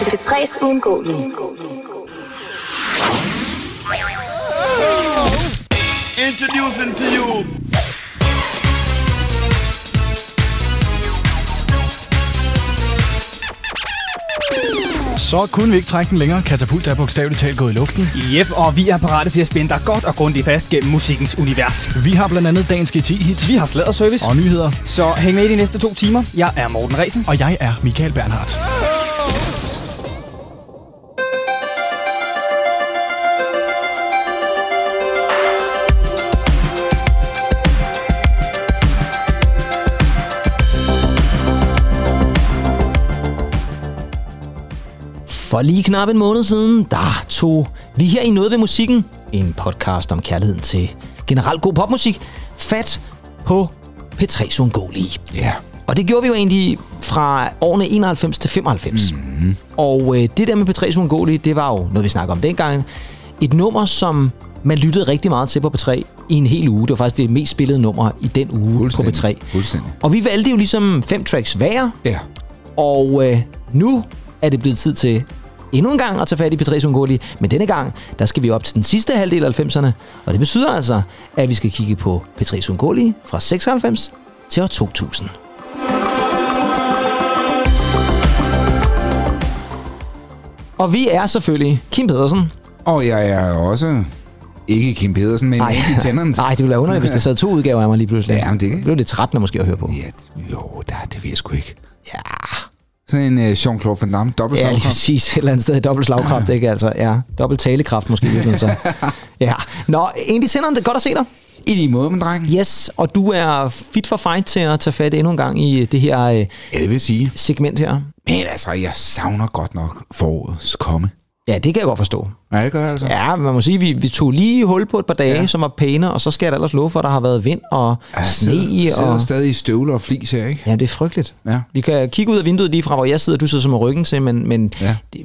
P3's uundgåelige. Introducing to you. Så kunne vi ikke trække den længere. Katapult er bogstaveligt talt gået i luften. Yep, og vi er parate til at spænde dig godt og grundigt fast gennem musikkens univers. Vi har blandt andet dagens GT-hit Vi har sladderservice, og nyheder. så hæng med i de næste to timer. Jeg er Morten Resen. Og jeg er Michael Bernhardt. For lige knap en måned siden, der tog vi her i Noget ved Musikken, en podcast om kærligheden til generelt god popmusik, fat på P3's uundgåelige. Ja. Og det gjorde vi jo egentlig fra årene 91 til 95. Mm-hmm. Og øh, det der med P3's uundgåelige, det var jo noget, vi snakker om dengang. Et nummer, som man lyttede rigtig meget til på P3 i en hel uge. Det var faktisk det mest spillede nummer i den uge på Fuldstændig. P3. Fuldstændig. Og vi valgte jo ligesom fem tracks hver, Ja. og øh, nu er det blevet tid til endnu en gang at tage fat i P3's Ungåelige. Men denne gang, der skal vi op til den sidste halvdel af 90'erne. Og det betyder altså, at vi skal kigge på P3's Ungåelige fra 96 til år 2000. Og vi er selvfølgelig Kim Pedersen. Og jeg er også ikke Kim Pedersen, men ikke i tænderne. Nej, det ville være underligt, hvis der sad to udgaver af mig lige pludselig. Ja, men det- det blev lidt trættende måske at høre på. Ja, jo, der, det ved jeg sgu ikke. Ja, Sådan en uh, Jean-Claude Van Damme, dobbelt Ja, lige præcis. Et eller andet sted dobbelt slagkraft, ikke? Altså, ja, dobbelt talekraft måske. i virkeligheden, Så. Ja. Nå, egentlig tænder det er godt at se dig. I lige måde, min dreng. Yes, og du er fit for fight til at tage fat endnu en gang i det her øh, Ja, det vil sige. segment her. Men altså, jeg savner godt nok forårets komme. Ja, det kan jeg godt forstå. Ja, det gør jeg altså. Ja, man må sige, vi, vi tog lige hul på et par dage, ja. Ja. som var pæne, og så skal jeg da ellers love for, at der har været vind og Jeg sne. sidder, sidder Og... stadig i støvler og flis her, ikke? Ja, det er frygteligt. Ja. Vi kan kigge ud af vinduet lige fra, hvor jeg sidder, du sidder som med ryggen til, men, men Ja. det,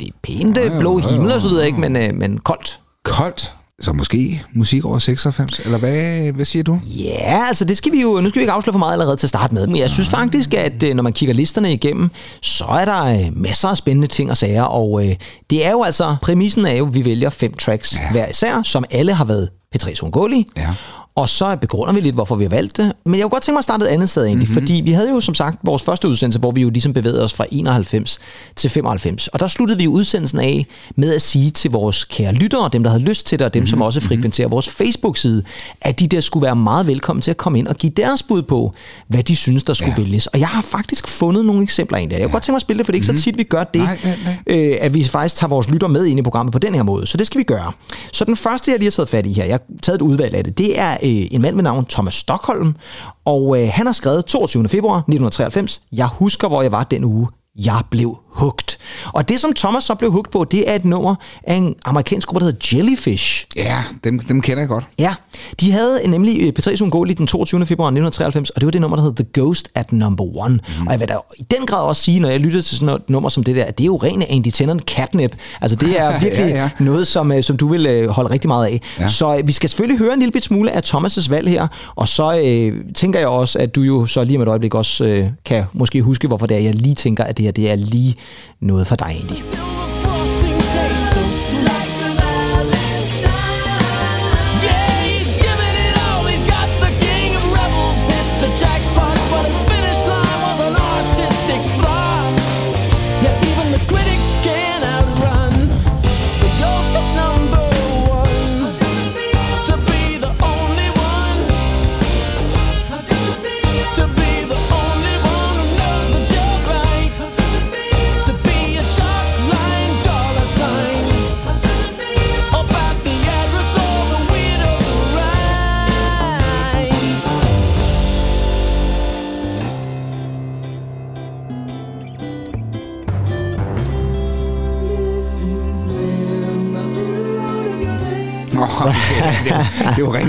det er pænt Ja, ja, ja, blå ja, himmel ja, og så videre, ikke? Men, øh, men koldt. Koldt. Så måske musik over 96, eller hvad, hvad siger du? Ja, altså det skal vi jo, nu skal vi ikke afsløre for meget allerede til at starte med. Men jeg synes faktisk, at øh, når man kigger listerne igennem, så er der øh, masser af spændende ting og sager. Og øh, det er jo altså, præmissen er jo, at vi vælger fem tracks ja. hver især, som alle har været P3's uundgåelige. Ja. Og så begrunder vi lidt, hvorfor vi har valgt det. Men jeg kunne godt tænke mig at starte et andet sted egentlig, Mhm. mm-hmm. fordi vi havde jo som sagt vores første udsendelse, hvor vi jo ligesom bevægede os fra 91 til 95. Og der sluttede vi udsendelsen af med at sige til vores kære lyttere, dem der havde lyst til det, og dem mm-hmm. som også frekventerer vores Facebook-side, at de der skulle være meget velkommen til at komme ind og give deres bud på, hvad de synes, der skulle ja. Ja. vælges. Og jeg har faktisk fundet nogle eksempler egentlig. Jeg kunne godt tænke mig at spille det, for det er ikke mm-hmm. så tit, vi gør det, Nej, nej, nej. Øh, at vi faktisk tager vores lytter med ind i programmet på den her måde. Så det skal vi gøre. Så den første, jeg lige har taget fat i her, jeg har taget et udvalg af det, det er Øh, en mand med navn Thomas Stockholm, og øh, han har skrevet 22. februar 1993, jeg husker, hvor jeg var den uge, jeg blev hugt. Og det, som Thomas så blev hugt på, det er et nummer af en amerikansk gruppe, der hedder Jellyfish. Ja, dem, dem kender jeg godt. Ja, de havde nemlig øh, P3's Ungåelige den 22. februar 1993, og det var det nummer, der hed The Ghost at Number One. Mm. Og jeg vil da i den grad også sige, når jeg lytter til sådan et nummer som det der, at det er jo rene Andy Tennant catnip. Altså det er virkelig ja, Ja, noget, som, øh, som du vil øh, holde rigtig meget af. Ja. Så vi skal selvfølgelig høre en lille bit smule af Thomas' valg her, og så øh, tænker jeg også, at du jo så lige om et øjeblik også øh, kan måske huske, hvorfor det er, jeg lige tænker, at det her det er lige noget for dig egentlig.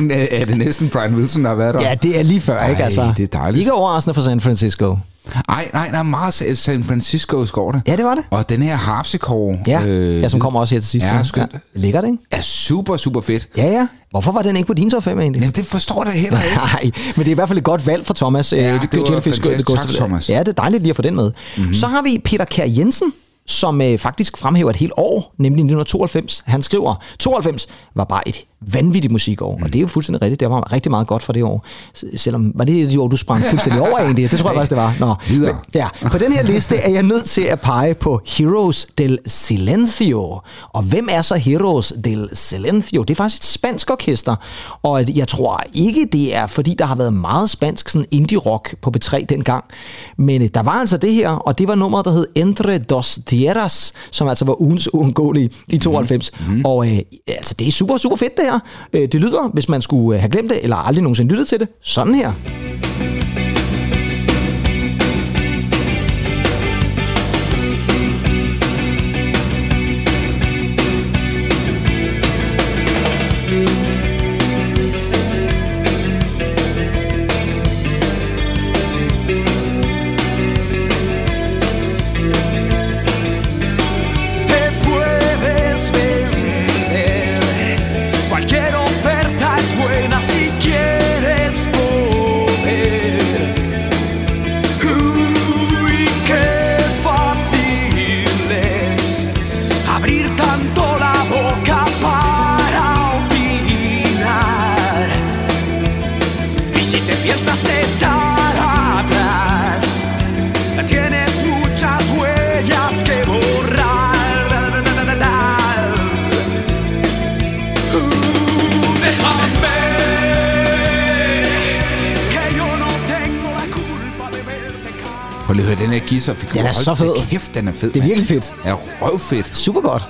Det, det var rent, er det næsten Brian Wilson, der har været der? Ja, det er lige før, ikke? Ej, Altså, det er dejligt. Ikke overraskende for San Francisco. Ej, nej, der er meget Sa- San Francisco skår det. Ja, det var det. Og den her harpsichore, Ja, øh, ja som kommer også her til sidst. Ja, skønt. Ja, lækkert, ikke? er super, super fedt. Ja, ja. Hvorfor var den ikke på din top 5 egentlig? Jamen, det forstår jeg heller ikke. Nej, men det er i hvert fald et godt valg for Thomas. Ja, Øh, det var Jellyfish fantastisk. Tak, Thomas. Ja, det er dejligt lige at få den med. Mm-hmm. Så har vi Peter Kjær Jensen. som øh, faktisk fremhæver et helt år, nemlig 1992. Han skriver, 92 var bare et vanvittigt musikår, mm. og det er jo fuldstændig rigtigt. Det var rigtig meget godt for det år. Selvom, var det det år, du sprang fuldstændig over egentlig? Det tror jeg faktisk, det var. Nå. Videre. Men, ja, på den her liste er jeg nødt til at pege på Heroes del Silencio. Og hvem er så Heroes del Silencio? Det er faktisk et spansk orkester, og jeg tror ikke, det er, fordi der har været meget spansk sådan indie-rock på B3 dengang. Men øh, der var altså det her, og det var nummeret, der hed Entre dos Tierras, som altså var ugens uundgåelige i 92. Mm-hmm. Og øh, altså, det er super, super fedt det her her. Øh, det lyder, hvis man skulle øh, have glemt det, eller aldrig nogensinde lyttet til det, sådan her. Den her guitarfigur. Den er Hold så fed. Kæft, den er fed. Det er mand. virkelig fedt. Ja, røvfedt. Super godt.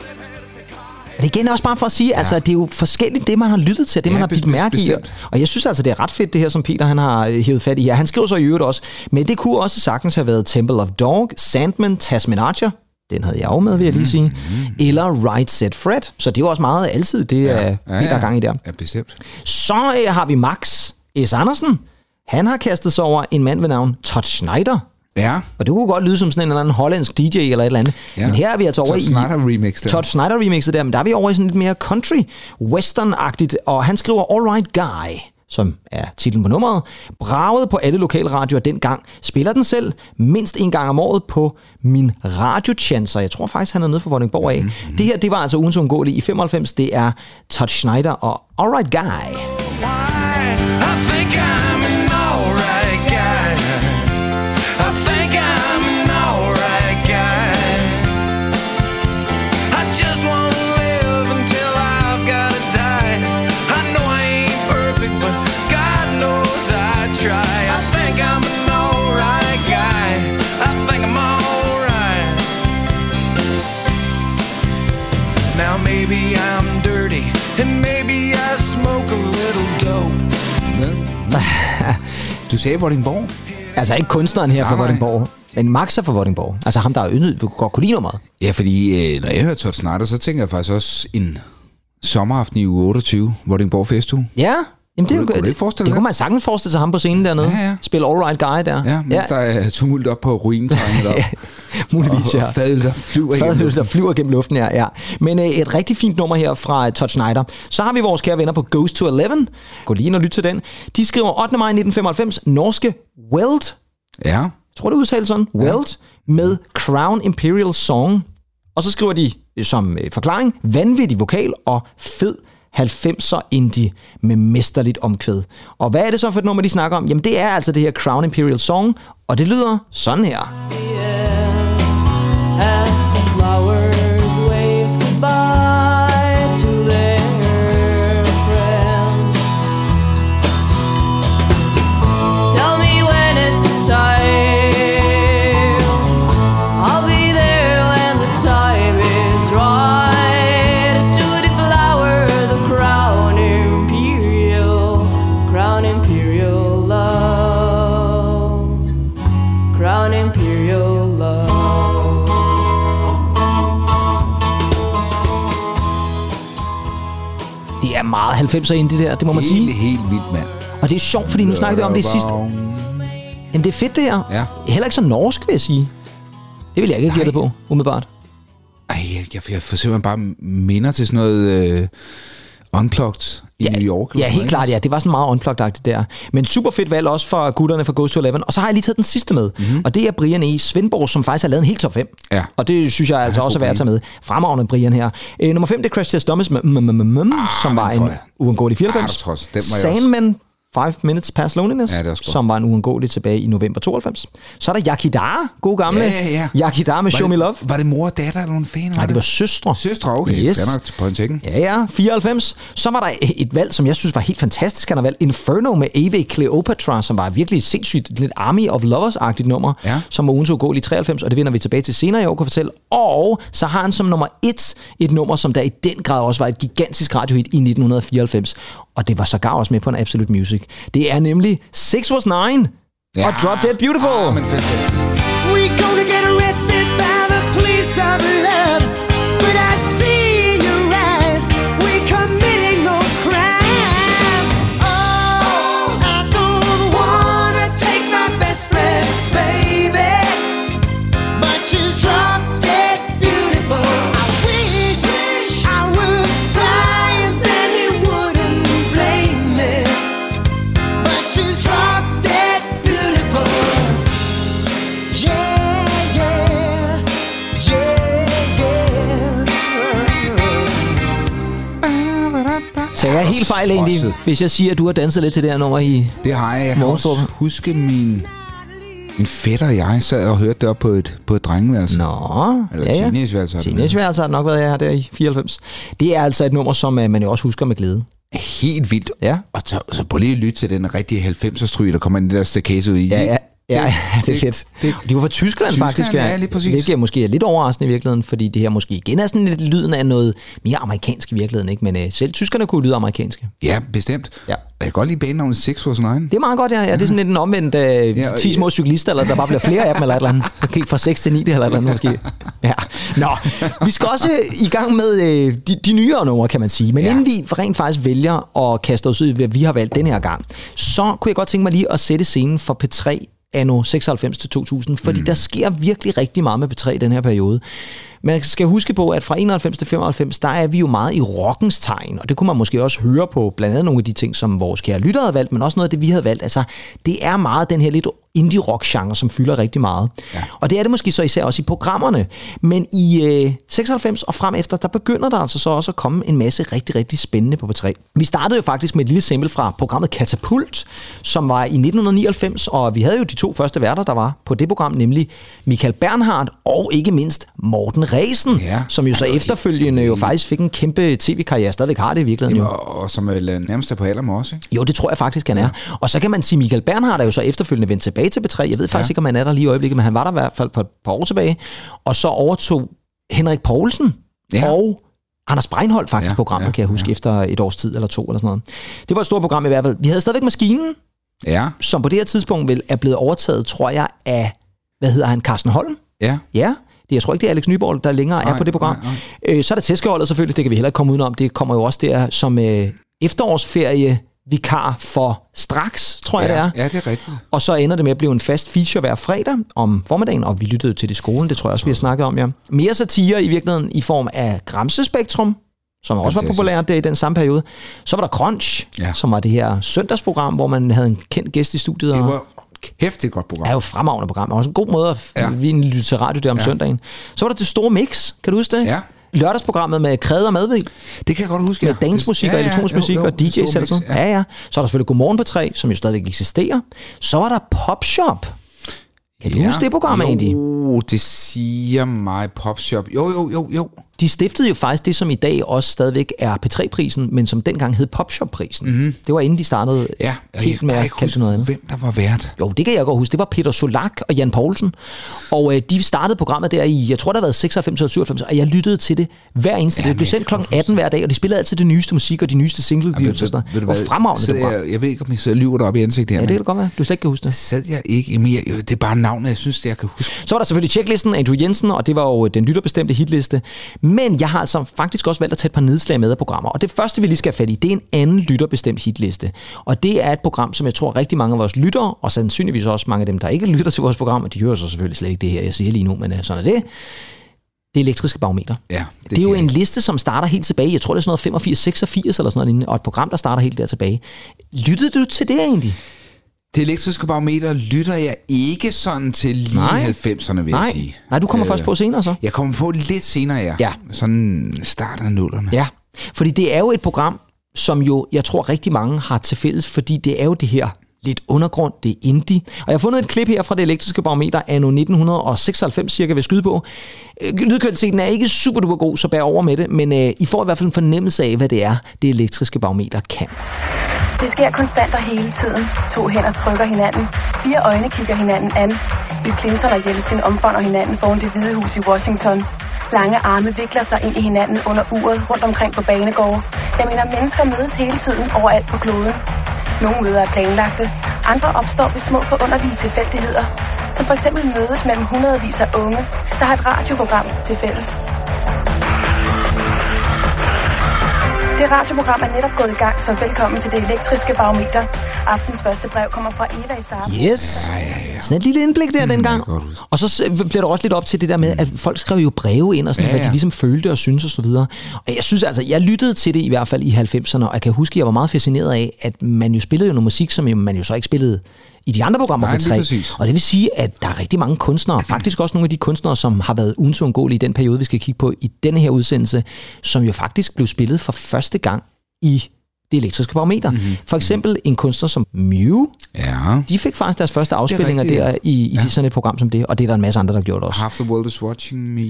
Er igen også bare for at sige, ja. altså det er jo forskelligt det, man har lyttet til, det Ja, man har bidt bestemt, mærke i. bestemt. Og jeg synes altså, det er ret fedt det her, som Peter han har øh, hævet fat i her. Han skriver så i øvrigt også, men det kunne også sagtens have været Temple of Dog, Sandman, Tasman Archer, den havde jeg jo med, vil jeg lige sige, Mm-hmm. eller Right Set Fred. Så det er jo også meget altid, det er ja, Peter ja, gang i der. Ja, bestemt. Så øh, har vi Max S. Andersen. Han har kastet sig over en mand ved navn Todd Schneider. Ja, Og det kunne godt lyde som sådan en eller anden hollandsk DJ eller et eller andet. Ja. Men her er vi altså over Todd i... Snyder remix der. Todd Snyder remixet der, men der er vi over i sådan lidt mere country, western-agtigt. Og han skriver All Right Guy, som er titlen på nummeret. Braget på alle lokalradioer dengang. Spiller den selv mindst en gang om året på min radiochancer. Jeg tror faktisk, han er nede fra Vordingborg af. Mm-hmm. Det her, det var altså ugens undgåelige i 95. Det er Todd Schneider og All Right Guy. I think Du sagde Vordingborg. Altså ikke kunstneren her fra Nej, nej. Vordingborg, men Max er fra Vordingborg. Altså ham, der er yndet, du godt kunne lide nummeret. Ja, fordi øh, når jeg hører Todd Snyder, så tænker jeg faktisk også en sommeraften i uge 28, Vordingborg Festuge. Ja, Jamen, det, Kunne du- kunne du det, ikke forestille det, dig kunne man sagtens forestille sig ham på scenen dernede. Ja, ja. Spille All Right Guy der. Ja, mens ja. der er tumult op på ruintegnet op. muligvis, ja. og fadet, der flyver Fadøl, luften. der flyver gennem luften, ja. ja. Men øh, et rigtig fint nummer her fra øh, Todd Schneider. Så har vi vores kære venner på Ghost to Eleven. Gå lige ind og lyt til den. De skriver 8. maj 1995, norske Weld. Ja, tror, det udtales sådan. Weld med Crown Imperial Song. Og så skriver de øh, som øh, forklaring, vanvittig vokal og fed 90'er indie med mesterligt omkvæd. Og hvad er det så for et nummer, de snakker om? Jamen det er altså det her Crown Imperial Song, og det lyder sådan her. 90'er ind, det der, det må man sige. Helt helt vildt, mand. Og det er sjovt, fordi nu snakkede vi om det sidste. Jamen, det er fedt, det her. Ja. Heller ikke så norsk, vil jeg sige. Det vil jeg ikke have gættet på, umiddelbart. Ej, jeg, jeg, jeg får simpelthen bare minder til sådan noget øh, unplugged i New York. Ja, helt noget, klart, ja. Det var sådan meget unplugged der. Men super fedt valg også for gutterne fra Ghost to Eleven. Og så har jeg lige taget den sidste med. Mm-hmm. Og det er Brian E. Svendborg, som faktisk har lavet en helt top 5. Mhm. Ja. Og det synes jeg altså også er værd at tage med. Fremragende Brian her. Øh, nummer 5, det er Crash Test Dummies mm, mm, mm, mm, som var en uundgåelig 94. Ah, Sandman 5 Minutes Past Loneliness, Ja, det som var en uundgåelig tilbage i november 92. Så er der Yakidara, god gamle. Ja, ja, ja. Yakidara med Var Show det- Me Love. Var det mor og datter eller nogen fan? Nej, det var søstre. Søstre, okay. Yes. Nok på en ting. Ja, ja, 94. Så var der et valg, som jeg synes var helt fantastisk. Han har valgt Inferno med Ave Cleopatra, som var virkelig sindssygt lidt Army of Lovers-agtigt nummer, Ja. som var ugens gå i 93, og det vender vi tilbage til senere i år, kan fortælle. Og så har han som nummer et et nummer, som der i den grad også var et gigantisk radiohit i 1994, og det var sågar også med på en Absolute Music. Det er nemlig Six Was Nine ja. og Drop Dead Beautiful. Ah, men fantastisk. Helt fejl egentlig, hvis jeg siger, at du har danset lidt til det her nummer i... Det har jeg. Jeg kan også huske min, min fætter og jeg sad og hørte det op på et, på et drengeværelse. Nå, Eller ja, ja. teenageværelse. har det været. Teenageværelse har det nok været her der i 94. Det er altså et nummer, som øh, man jo også husker med glæde. Helt vildt. Ja. Og så, så prøv lige at lytte til den rigtige 90'er stryg, der kommer det der staccato i. Ja, ja. Ja, ja, det er fedt. det- De var fra Tyskland, Tyskland, faktisk. ja, lige præcis. Hvilket måske er lidt overraskende i virkeligheden, fordi det her måske igen er sådan lidt lyden af noget mere amerikansk i virkeligheden. Ikke? Men øh, selv tyskerne kunne lyde amerikanske. Ja, bestemt. Ja. Jeg kan godt lide banenavnet Six Was Nine. Det er meget godt, ja. ja det er sådan lidt en omvendt øh, Ja, og- 10 små cyklister, eller der bare bliver flere af dem, eller et eller andet. Gik fra 6 til 9 eller et eller andet måske. Ja. Nå, vi skal også i gang med øh, de, de nyere numre, kan man sige. Men Ja. ja. inden vi rent faktisk vælger at kaste os ud i, hvad vi har valgt den her gang, så kunne jeg godt tænke mig lige at sætte scenen for P3 anno 96 til 2000, fordi mm. der sker virkelig rigtig meget med P3 i den her periode. Man skal huske på, at fra 91 til 95, der er vi jo meget i rockens tegn, og det kunne man måske også høre på blandt andet nogle af de ting, som vores kære lyttere havde valgt, men også noget af det, vi havde valgt. Altså, det er meget den her lidt indie-rock-genre, som fylder rigtig meget. Ja. Og det er det måske så især også i programmerne. Men i øh, 96 og frem efter, der begynder der altså så også at komme en masse rigtig, rigtig spændende på P3. Vi startede jo faktisk med et lille sample fra programmet Katapult, som var i 1999, og vi havde jo de to første værter, der var på det program, nemlig Michael Bernhardt og ikke mindst Morten Resen, Ja. som jo så var efterfølgende jo faktisk fik en kæmpe tv-karriere, stadigvæk har det i virkeligheden. Jo. Og, og som er nærmest er på alder med os, ikke? Jo, det tror jeg faktisk, han er. Og så kan man sige, Michael Bernhardt er jo så efterfølgende vendt tilbage til B3. Jeg ved faktisk ja. ikke, om han er der lige i øjeblikket, men han var der i hvert fald på et par år tilbage. Og så overtog Henrik Poulsen Ja. ja. og Anders Breinholt faktisk Ja, ja, programmet, ja, ja, kan jeg huske, ja. ja. efter et års tid eller to eller sådan noget. Det var et stort program i hvert fald. Vi havde stadigvæk maskinen, Ja, som på det her tidspunkt vel er blevet overtaget, tror jeg, af, hvad hedder han, Carsten Holm? ja. Ja, det, jeg tror ikke, det er Alex Nyborg, der længere Nej, er på det program. nej, Øh, så er der tæskeholdet selvfølgelig, det kan vi heller ikke komme udenom. Det kommer jo også der som øh, efterårsferie vikar for straks, tror jeg ja. det er. Ja, det er rigtigt. Og så ender det med at blive en fast feature hver fredag om formiddagen, og vi lyttede til det skolen, det tror jeg også, vi har snakket om, ja. Mere satire i virkeligheden i form af Gramsespektrum, som også var populært der i den samme periode. Så var der Crunch, Ja. som var det her søndagsprogram, hvor man havde en kendt gæst i studiet. Det var kæft et godt program. er jo fremragende program, og også en god måde at Ja. ja. vi lytte til radio der om Ja. ja. søndagen. Så var der det store mix, kan du huske det? Ja. Lørdagsprogrammet med Kræde og Madvig, Det kan jeg godt huske. med ja. dansmusik Det- og elektronisk musik jo, og det DJ's sådan ja. ja, ja. Så er der selvfølgelig Godmorgen på 3, som jo stadigvæk eksisterer. Så var der Popshop. Kan du Ja. huske det program egentlig? Jo, det siger mig Popshop. Jo, jo, jo, jo. De stiftede jo faktisk det, som i dag også stadigvæk er P3-prisen, men som dengang hed Popshop-prisen. Mm-hmm. Det var inden de startede. Ja, helt med at kalde noget andet. hvem der var vært. Jo, det kan jeg godt huske. Det var Peter Solak og Jan Poulsen. Og øh, de startede programmet der i, jeg tror, der har været 96 eller 97, og jeg lyttede til det hver eneste. Ja, det blev sendt kl. 18 hver dag, og de spillede altid det nyeste musik og de nyeste single Ved- noget. ved du Det var hvad, fremragende, det program. jeg, jeg ved ikke, om jeg sidder lyver dig op i ansigtet her, Ja, det kan det godt være. Du slet ikke kan huske det. sad jeg ikke. Jamen, jeg, det er bare navnet, jeg synes, det jeg kan huske. Så var der selvfølgelig checklisten, Andrew Jensen, og det var jo den lytterbestemte hitliste. Men jeg har altså faktisk også valgt at tage et par nedslag med af programmer. Og det første, vi lige skal have fat i, det er en anden lytterbestemt hitliste. Og det er et program, som jeg tror rigtig mange af vores lyttere, og sandsynligvis også mange af dem, der ikke lytter til vores program, og de hører så selvfølgelig slet ikke det her, jeg siger lige nu, men øh, sådan er det. det elektriske barometer. Ja, Det, det er jo en liste, som starter helt tilbage. Jeg tror, det er sådan noget 85, 86 eller sådan noget lignende, og et program, der starter helt der tilbage. Lyttede du til det egentlig? Det elektriske barometer lytter jeg ikke sådan til lige Nej. 90'erne, vil Nej. jeg sige. Nej, du kommer Øh, først på senere så. Jeg kommer på lidt senere, ja. Ja. Sådan start af nullerne. Ja, fordi det er jo et program, som jo, jeg tror rigtig mange har til fælles, fordi det er jo det her lidt undergrund, det er indie. Og jeg har fundet et klip her fra det elektriske barometer anno 1996 cirka ved skyde på. Øh, Lydkvaliteten er ikke super duper god, så bær over med det, men øh, I får i hvert fald en fornemmelse af, hvad det er, det elektriske barometer kan. Det sker konstant og hele tiden. To hænder trykker hinanden. Fire øjne kigger hinanden an. Bill Clinton og Jeltsin omfavner hinanden foran det hvide hus i Washington. Lange arme vikler sig ind i hinanden under uret rundt omkring på banegårde. Jeg mener, mennesker mødes hele tiden overalt på kloden. Nogle møder er planlagte. Andre opstår ved små forunderlige tilfældigheder. Som for eksempel mødet mellem hundredvis af unge, der har et radioprogram til fælles. Det radioprogram er netop gået i gang, så velkommen til det elektriske barometer. Aftens første brev kommer fra Eva i Saab. Yes. Sådan et lille indblik der dengang. godt huske. Og så bliver der også lidt op til det der med, at folk skrev jo breve ind og sådan, Ja, ja, hvad de ja. ligesom følte og syntes og så videre. Og jeg synes altså, jeg lyttede til det i hvert fald i 90'erne, og jeg kan huske, at jeg var meget fascineret af, at man jo spillede jo noget musik, som jo- man jo så ikke spillede i de andre programmer Nej, på lige 3. præcis. Og det vil sige, at der er rigtig mange kunstnere, faktisk også nogle af de kunstnere, som har været uundgåelige i den periode, vi skal kigge på i denne her udsendelse, som jo faktisk blev spillet for første gang i det elektriske barometer. Mm-hmm. For eksempel en kunstner som Mew, Ja. de fik faktisk deres første afspillinger rigtigt, der i, i ja. sådan et program som det, og det er der en masse andre, der gjorde også. Half the world is watching me,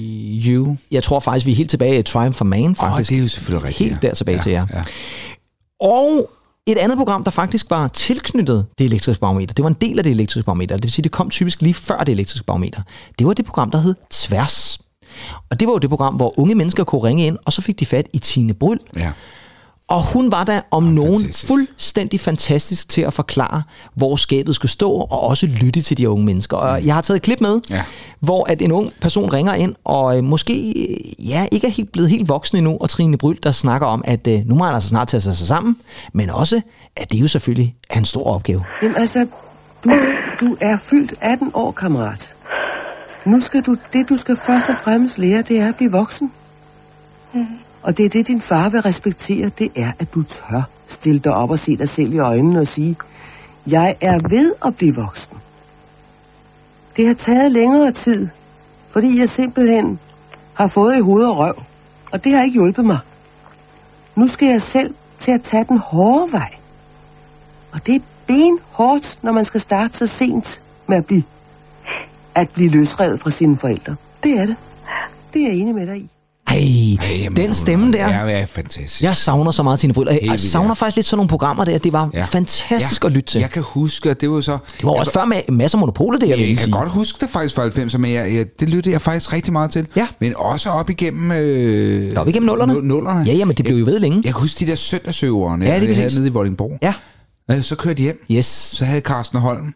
you. Jeg tror faktisk, vi er helt tilbage i Triumph for Man, faktisk. det er jo selvfølgelig rigtigt. Helt der tilbage ja, til jer. Ja. Og et andet program, der faktisk var tilknyttet det elektriske barometer, det var en del af det elektriske barometer, det vil sige, det kom typisk lige før det elektriske barometer. Det var det program, der hed Tværs. Og det var jo det program, hvor unge mennesker kunne ringe ind, og så fik de fat i Tine Bryl. ja. Og hun var der om nogen fantastisk. fuldstændig fantastisk til at forklare, hvor skabet skulle stå, og også lytte til de unge mennesker. Og jeg har taget et klip med, Ja. hvor at en ung person ringer ind, og øh, måske øh, ja, ikke er helt blevet helt voksen endnu, og Trine Bryl, der snakker om, at øh, nu må han altså snart tage sig sammen, men også, at det jo selvfølgelig er en stor opgave. Jamen altså, du, du er fyldt 18 år, kammerat. Nu skal du, det du skal først og fremmest lære, det er at blive voksen. Og det er det, din far vil respektere, det er, at du tør stille dig op og se dig selv i øjnene og sige, jeg er ved at blive voksen. Det har taget længere tid, fordi jeg simpelthen har fået i hoved og røv, og det har ikke hjulpet mig. Nu skal jeg selv til at tage den hårde vej. Og det er benhårdt, når man skal starte så sent med at blive, at blive løsrevet fra sine forældre. Det er det. Det er jeg enig med dig i. Ej, Ej, den stemme der. Ja, ja, fantastisk. Jeg savner så meget Tine Bryl. Jeg, jeg savner ja. faktisk lidt sådan nogle programmer der. Det var Ja. fantastisk ja. at lytte til. Jeg kan huske, at det var så... Det var også før med masser af monopolet, det jeg Jeg, vil jeg kan sige. godt huske det faktisk fra 90'erne, men jeg, jeg, det lyttede jeg faktisk rigtig meget til. Ja. Men også op igennem... Øh, Op igennem nullerne. nu- nullerne. Ja, jamen, det blev jo ved længe. Jeg kan huske de der søndagsøverne, Ja, ja, det havde præcis. nede i Vordingborg. Ja, Så kørte de hjem. yes. Så havde Carsten Holm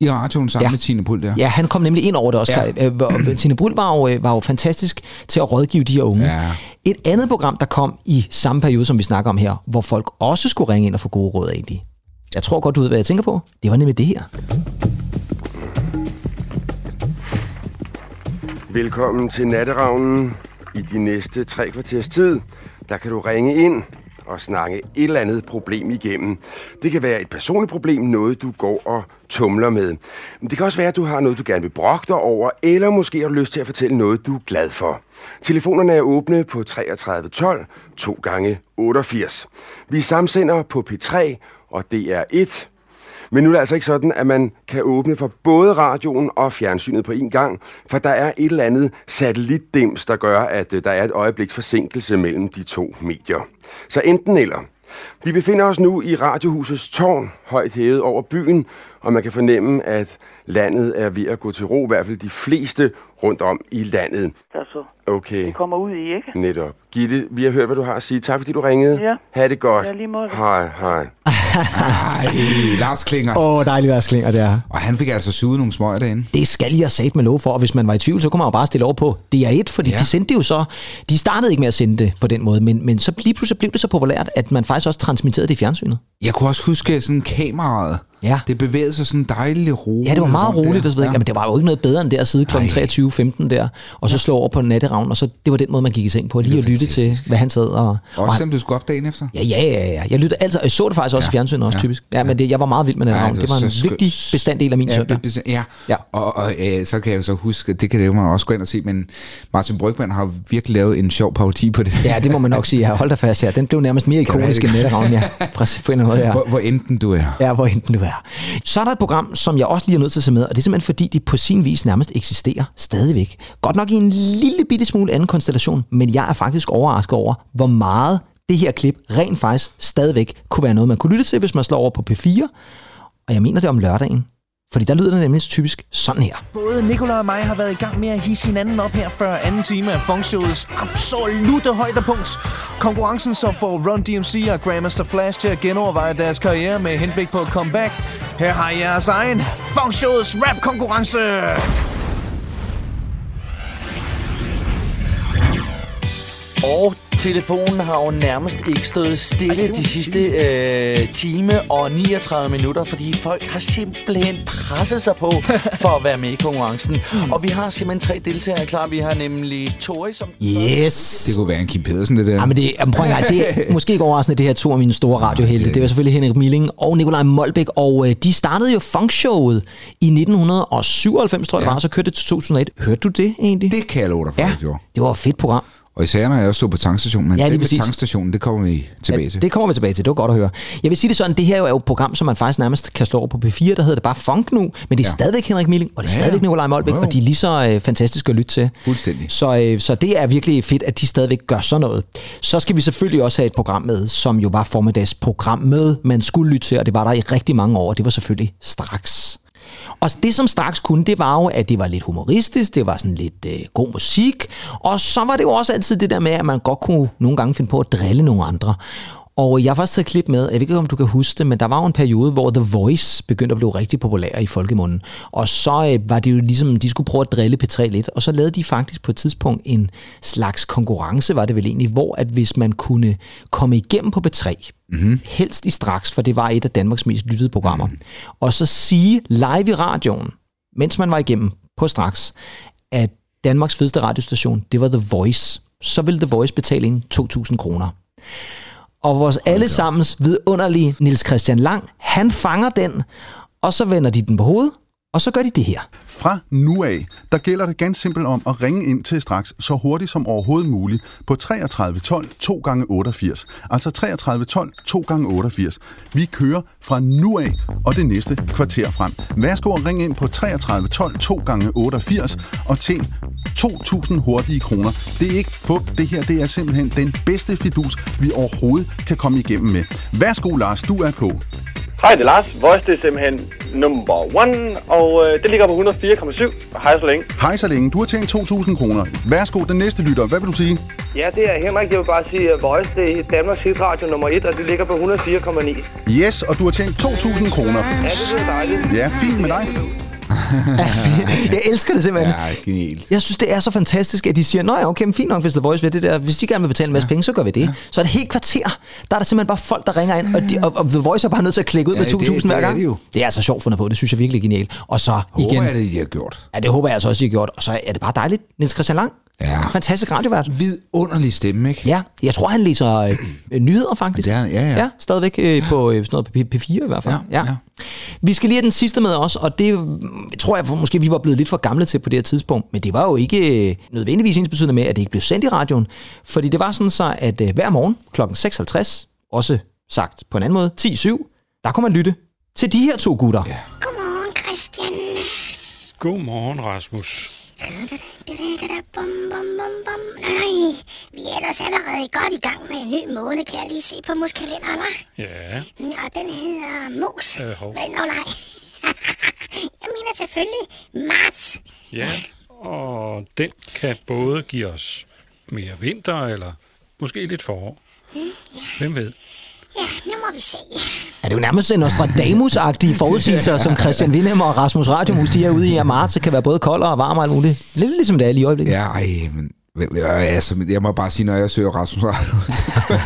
i radioen sammen Ja. med Tine Pul der. Ja, han kom nemlig ind over det også. Ja. Øh, Tine Bull var jo, øh, var jo fantastisk til at rådgive de her unge. Ja. Et andet program, der kom i samme periode, som vi snakker om her, hvor folk også skulle ringe ind og få gode råd egentlig. Jeg tror godt, du ved, hvad jeg tænker på. Det var nemlig det her. Velkommen til Natteravnen. I de næste tre kvarters tid, der kan du ringe ind og snakke et eller andet problem igennem. Det kan være et personligt problem, noget du går og tumler med. Men det kan også være, at du har noget, du gerne vil brokke dig over, eller måske har du lyst til at fortælle noget, du er glad for. Telefonerne er åbne på 33 12 2 gange 88. Vi samsender på P3 og DR1. Men nu er det altså ikke sådan, at man kan åbne for både radioen og fjernsynet på én gang, for der er et eller andet satellitdims, der gør, at øh, der er et øjebliks forsinkelse mellem de to medier. Så enten eller. Vi befinder os nu i Radiohusets tårn, højt hævet over byen, og man kan fornemme, at landet er ved at gå til ro, i hvert fald de fleste rundt om i landet. der så Okay, kommer ud i, ikke? netop. Gitte, vi har hørt, hvad du har at sige. Tak fordi du ringede. Ja. Ha' det godt. Ja, lige måde. Hej, hej. Ej, Lars Klinger. Åh, oh, dejligt at slinger det er. Og han fik altså suget nogle smøger derinde. Det skal jeg sat med lov for, og hvis man var i tvivl, så kunne man jo bare stille over på DR1, fordi ja. Ja. de sendte det jo så, de startede ikke med at sende det på den måde, men, men så lige pludselig blev det så populært, at man faktisk også transmitterede det i fjernsynet. Jeg kunne også huske sådan kameraet. Ja. Det bevægede sig sådan dejligt roligt. Ja, det var meget roligt, der. og så ved jeg, Ja. jamen, det var jo ikke noget bedre end det at sidde kl. Nej. 23.15 der, og så slå over på Natteravn, og så det var den måde, man gik i seng på, lige at lytte til, hvad han sad og... og Også han, selvom du skulle op dagen efter? Ja, ja, ja, ja. Jeg lyttede altid, og jeg så det faktisk også ja. i fjernsynet også, Ja. typisk. Ja, men det, jeg var meget vild med Ja, Natteravn. det det var en skønt. vigtig bestanddel af min Ja, søndag. det- ja. Ja. Og, og øh, så kan jeg jo så huske, det kan det jo man også gå ind og se, men Martin Brygman har virkelig lavet en sjov parodi på det. Ja, det må man nok sige. Ja, hold da fast her. Den blev nærmest mere ikonisk end Natteravn, ja. Præcis, på en eller anden måde, ja. Hvor, hvor enten du er. Ja, hvor enten du er. Så er der et program, som jeg også lige er nødt til at se med, og det er simpelthen fordi, de på sin vis nærmest eksisterer stadigvæk. Godt nok i en lille bitte smule anden konstellation, men jeg er faktisk overrasket over, hvor meget det her klip rent faktisk stadigvæk kunne være noget, man kunne lytte til, hvis man slår over på P4. Og jeg mener det om lørdagen. Fordi der lyder det nemlig typisk sådan her. Både Nikolaj og mig har været i gang med at hisse hinanden op her før anden time af Funkshowets absolute højdepunkt. Konkurrencen så får Run DMC og Grandmaster Flash til at genoverveje deres karriere med henblik på comeback. Her har jeres egen Funkshowets rap-konkurrence. Og telefonen har jo nærmest ikke stået stille de sidste øh, time og 39 minutter, fordi folk har simpelthen presset sig på for at være med i konkurrencen. Og vi har simpelthen tre deltagere klar. Vi har nemlig Tori, som... Yes! Det kunne være en Kim Pedersen, det der. Ja, men det, jamen, prøv gang, det er måske ikke overraskende, det her to af mine store radiohelte. Det var selvfølgelig Henrik Milling og Nikolaj Molbæk, og øh, de startede jo funkshowet i 1997, tror jeg det var, og så kørte det til 2001. Hørte du det egentlig? Det kan jeg love dig for, Ja, gjorde. det var et fedt program. Og især når jeg også stod på tankstationen, men Ja, lige det med tankstationen, det kommer vi tilbage Ja, til. det kommer vi tilbage til. Det var godt at høre. Jeg vil sige det sådan, det her er jo et program, som man faktisk nærmest kan slå over på P4. Der hedder det bare Funk nu, men det er ja. Stadigvæk Henrik Milling, og det er Ja, stadigvæk. Nikolaj Molbæk, jo. og de er lige så øh, fantastiske at lytte til. Fuldstændig. Så, øh, så det er virkelig fedt, at de stadigvæk gør sådan noget. Så skal vi selvfølgelig også have et program med, som jo var formiddagsprogram med, man skulle lytte til, og det var der i rigtig mange år. Det var selvfølgelig straks. Og det, som straks kunne, det var jo, at det var lidt humoristisk, det var sådan lidt øh, god musik, og så var det jo også altid det der med, at man godt kunne nogle gange finde på at drille nogle andre. Og jeg har faktisk taget et klip med, jeg ved ikke, om du kan huske det, men der var jo en periode, hvor The Voice begyndte at blive rigtig populær i folkemunden. Og så øh, var det jo ligesom, de skulle prøve at drille P3 lidt, og så lavede de faktisk på et tidspunkt en slags konkurrence, var det vel egentlig, hvor at hvis man kunne komme igennem på P3, mm-hmm. helst i straks, for det var et af Danmarks mest lyttede programmer, mm. og så sige live i radioen, mens man var igennem på straks, at Danmarks fedeste radiostation, det var The Voice. Så ville The Voice betale en 2.000 kroner. Og vores allesammens vidunderlige Nils Christian Lang, han fanger den, og så vender de den på hovedet, og så gør de det her. Fra nu af, der gælder det ganske simpelt om at ringe ind til straks så hurtigt som overhovedet muligt på 33 12 2 gange 88. Altså 33 12 2 gange 88. Vi kører fra nu af og det næste kvarter frem. Værsgo at ringe ind på 33 12 2 gange 88 og tjen 2.000 hurtige kroner. Det er ikke fup, det her det er simpelthen den bedste fidus, vi overhovedet kan komme igennem med. Værsgo Lars, du er på. Hej, det er Lars. Voice det er simpelthen number one, og øh, det ligger på 104,7. Hej så længe. Hej så længe, du har tjent 2.000 kroner. Værsgo, den næste lytter. Hvad vil du sige? Ja, det er Henrik. Jeg vil bare sige, at Voice det er Danmarks hitradio nummer 1, og det ligger på 104,9. Yes, og du har tjent 2.000 kroner. Ja, det er dejligt. Ja, fint med dig. Jeg elsker det simpelthen. Ja, genialt. Jeg synes, det er så fantastisk, at de siger, nej, okay, men fint nok, hvis The Voice vil det der. Hvis de gerne vil betale en masse penge, så gør vi det. Ja. Så er det helt kvarter. Der er der simpelthen bare folk, der ringer ind, og, de, og, og The Voice er bare nødt til at klikke ud Ja, med det- 2.000 hver det er gang. det det er altså sjovt fundet på. Det synes jeg virkelig genialt. Og så Håber igen... jeg, det de har gjort. Ja, det håber jeg altså også, de har gjort. Og så er det bare dejligt. Niels Christian Lang. Ja. Fantastisk radiovært. Vidunderlig stemme, ikke? Ja, jeg tror, han læser øh, øh, nyheder faktisk. Det er ja, ja. ja stadigvæk øh, på øh, sådan noget P- P4 i hvert fald. Ja, ja. Vi skal lige have den sidste med os, og det mm, tror jeg måske, vi var blevet lidt for gamle til på det her tidspunkt. Men det var jo ikke øh, nødvendigvis ens betydende med, at det ikke blev sendt i radioen. Fordi det var sådan så, at øh, hver morgen kl. 6.50, også sagt på en anden måde, 10.7, der kunne man lytte til de her to gutter. Ja. Godmorgen, Christian. Godmorgen, Rasmus. Bum, bum, bum, bum. Nej, vi er ellers allerede godt i gang med en ny måned, kan jeg lige se på muskalenderen, hva'? Ja, Ja, den hedder Mus. Øh, hov. Men, nej. jeg mener selvfølgelig marts. ja. Og den kan både give os mere vinter, eller måske lidt forår. Hvem ved? Ja, nu må vi se. Er det jo nærmest en Nostradamus-agtige forudsigelser, som Christian Windhem og Rasmus Radiomus, de er ude i, at marts kan være både kold og varm og alt muligt. Lidt ligesom det er lige i øjeblikket. Ja, ej, men Altså, jeg må bare sige, når jeg søger Rasmus Radio,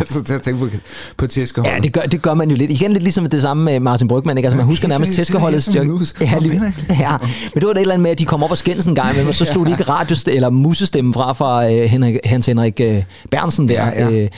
så til at tænke på, på tæskeholdet. Ja, det gør, det gør man jo lidt. Igen lidt ligesom det samme med Martin Brygman, ikke? Altså, man husker nærmest tæskeholdets... Det er som mus. Ja, lige, ja, men det var det et eller andet med, at de kom op og skændes en gang, men så slog de ikke radio eller musestemmen fra fra uh, Henrik, Hans Henrik uh, Bernsen der. Ja, ja.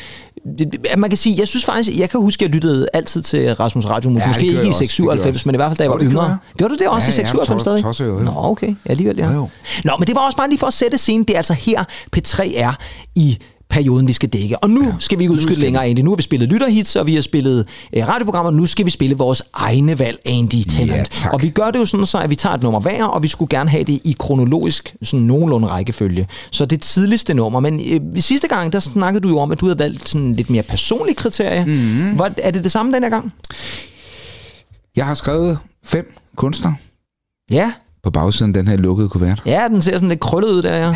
Man kan sige, jeg synes faktisk, jeg kan huske, at jeg lyttede altid til Rasmus Radio. Ja, Måske gør ikke i også, det gør jeg 96, også. men i hvert fald, da jeg var yngre. Gjorde du det også Ja, i ja, 96 tosset- stadig? tosset jo, jo. Nå, okay. Alligevel, ja. Jo. Nå, men det var også bare lige for at sætte scenen. Det er altså her, P3 er i perioden, vi skal dække. Og nu ja, skal vi ikke udskyde længere, Andy. Nu har vi spillet lytterhits, og vi har spillet øh, radioprogrammer. Nu skal vi spille vores egne valg, Andy Tennant. tak. og vi gør det jo sådan, så at vi tager et nummer hver, og vi skulle gerne have det i kronologisk, sådan nogenlunde rækkefølge. Så det tidligste nummer. Men øh, sidste gang, der snakkede du jo om, at du havde valgt sådan lidt mere personlige kriterier. Mm. Hvor, er det det samme den her gang? Jeg har skrevet fem kunstnere Ja. På bagsiden af den her lukkede kuvert. Ja, den ser sådan lidt krøllet ud der, ja.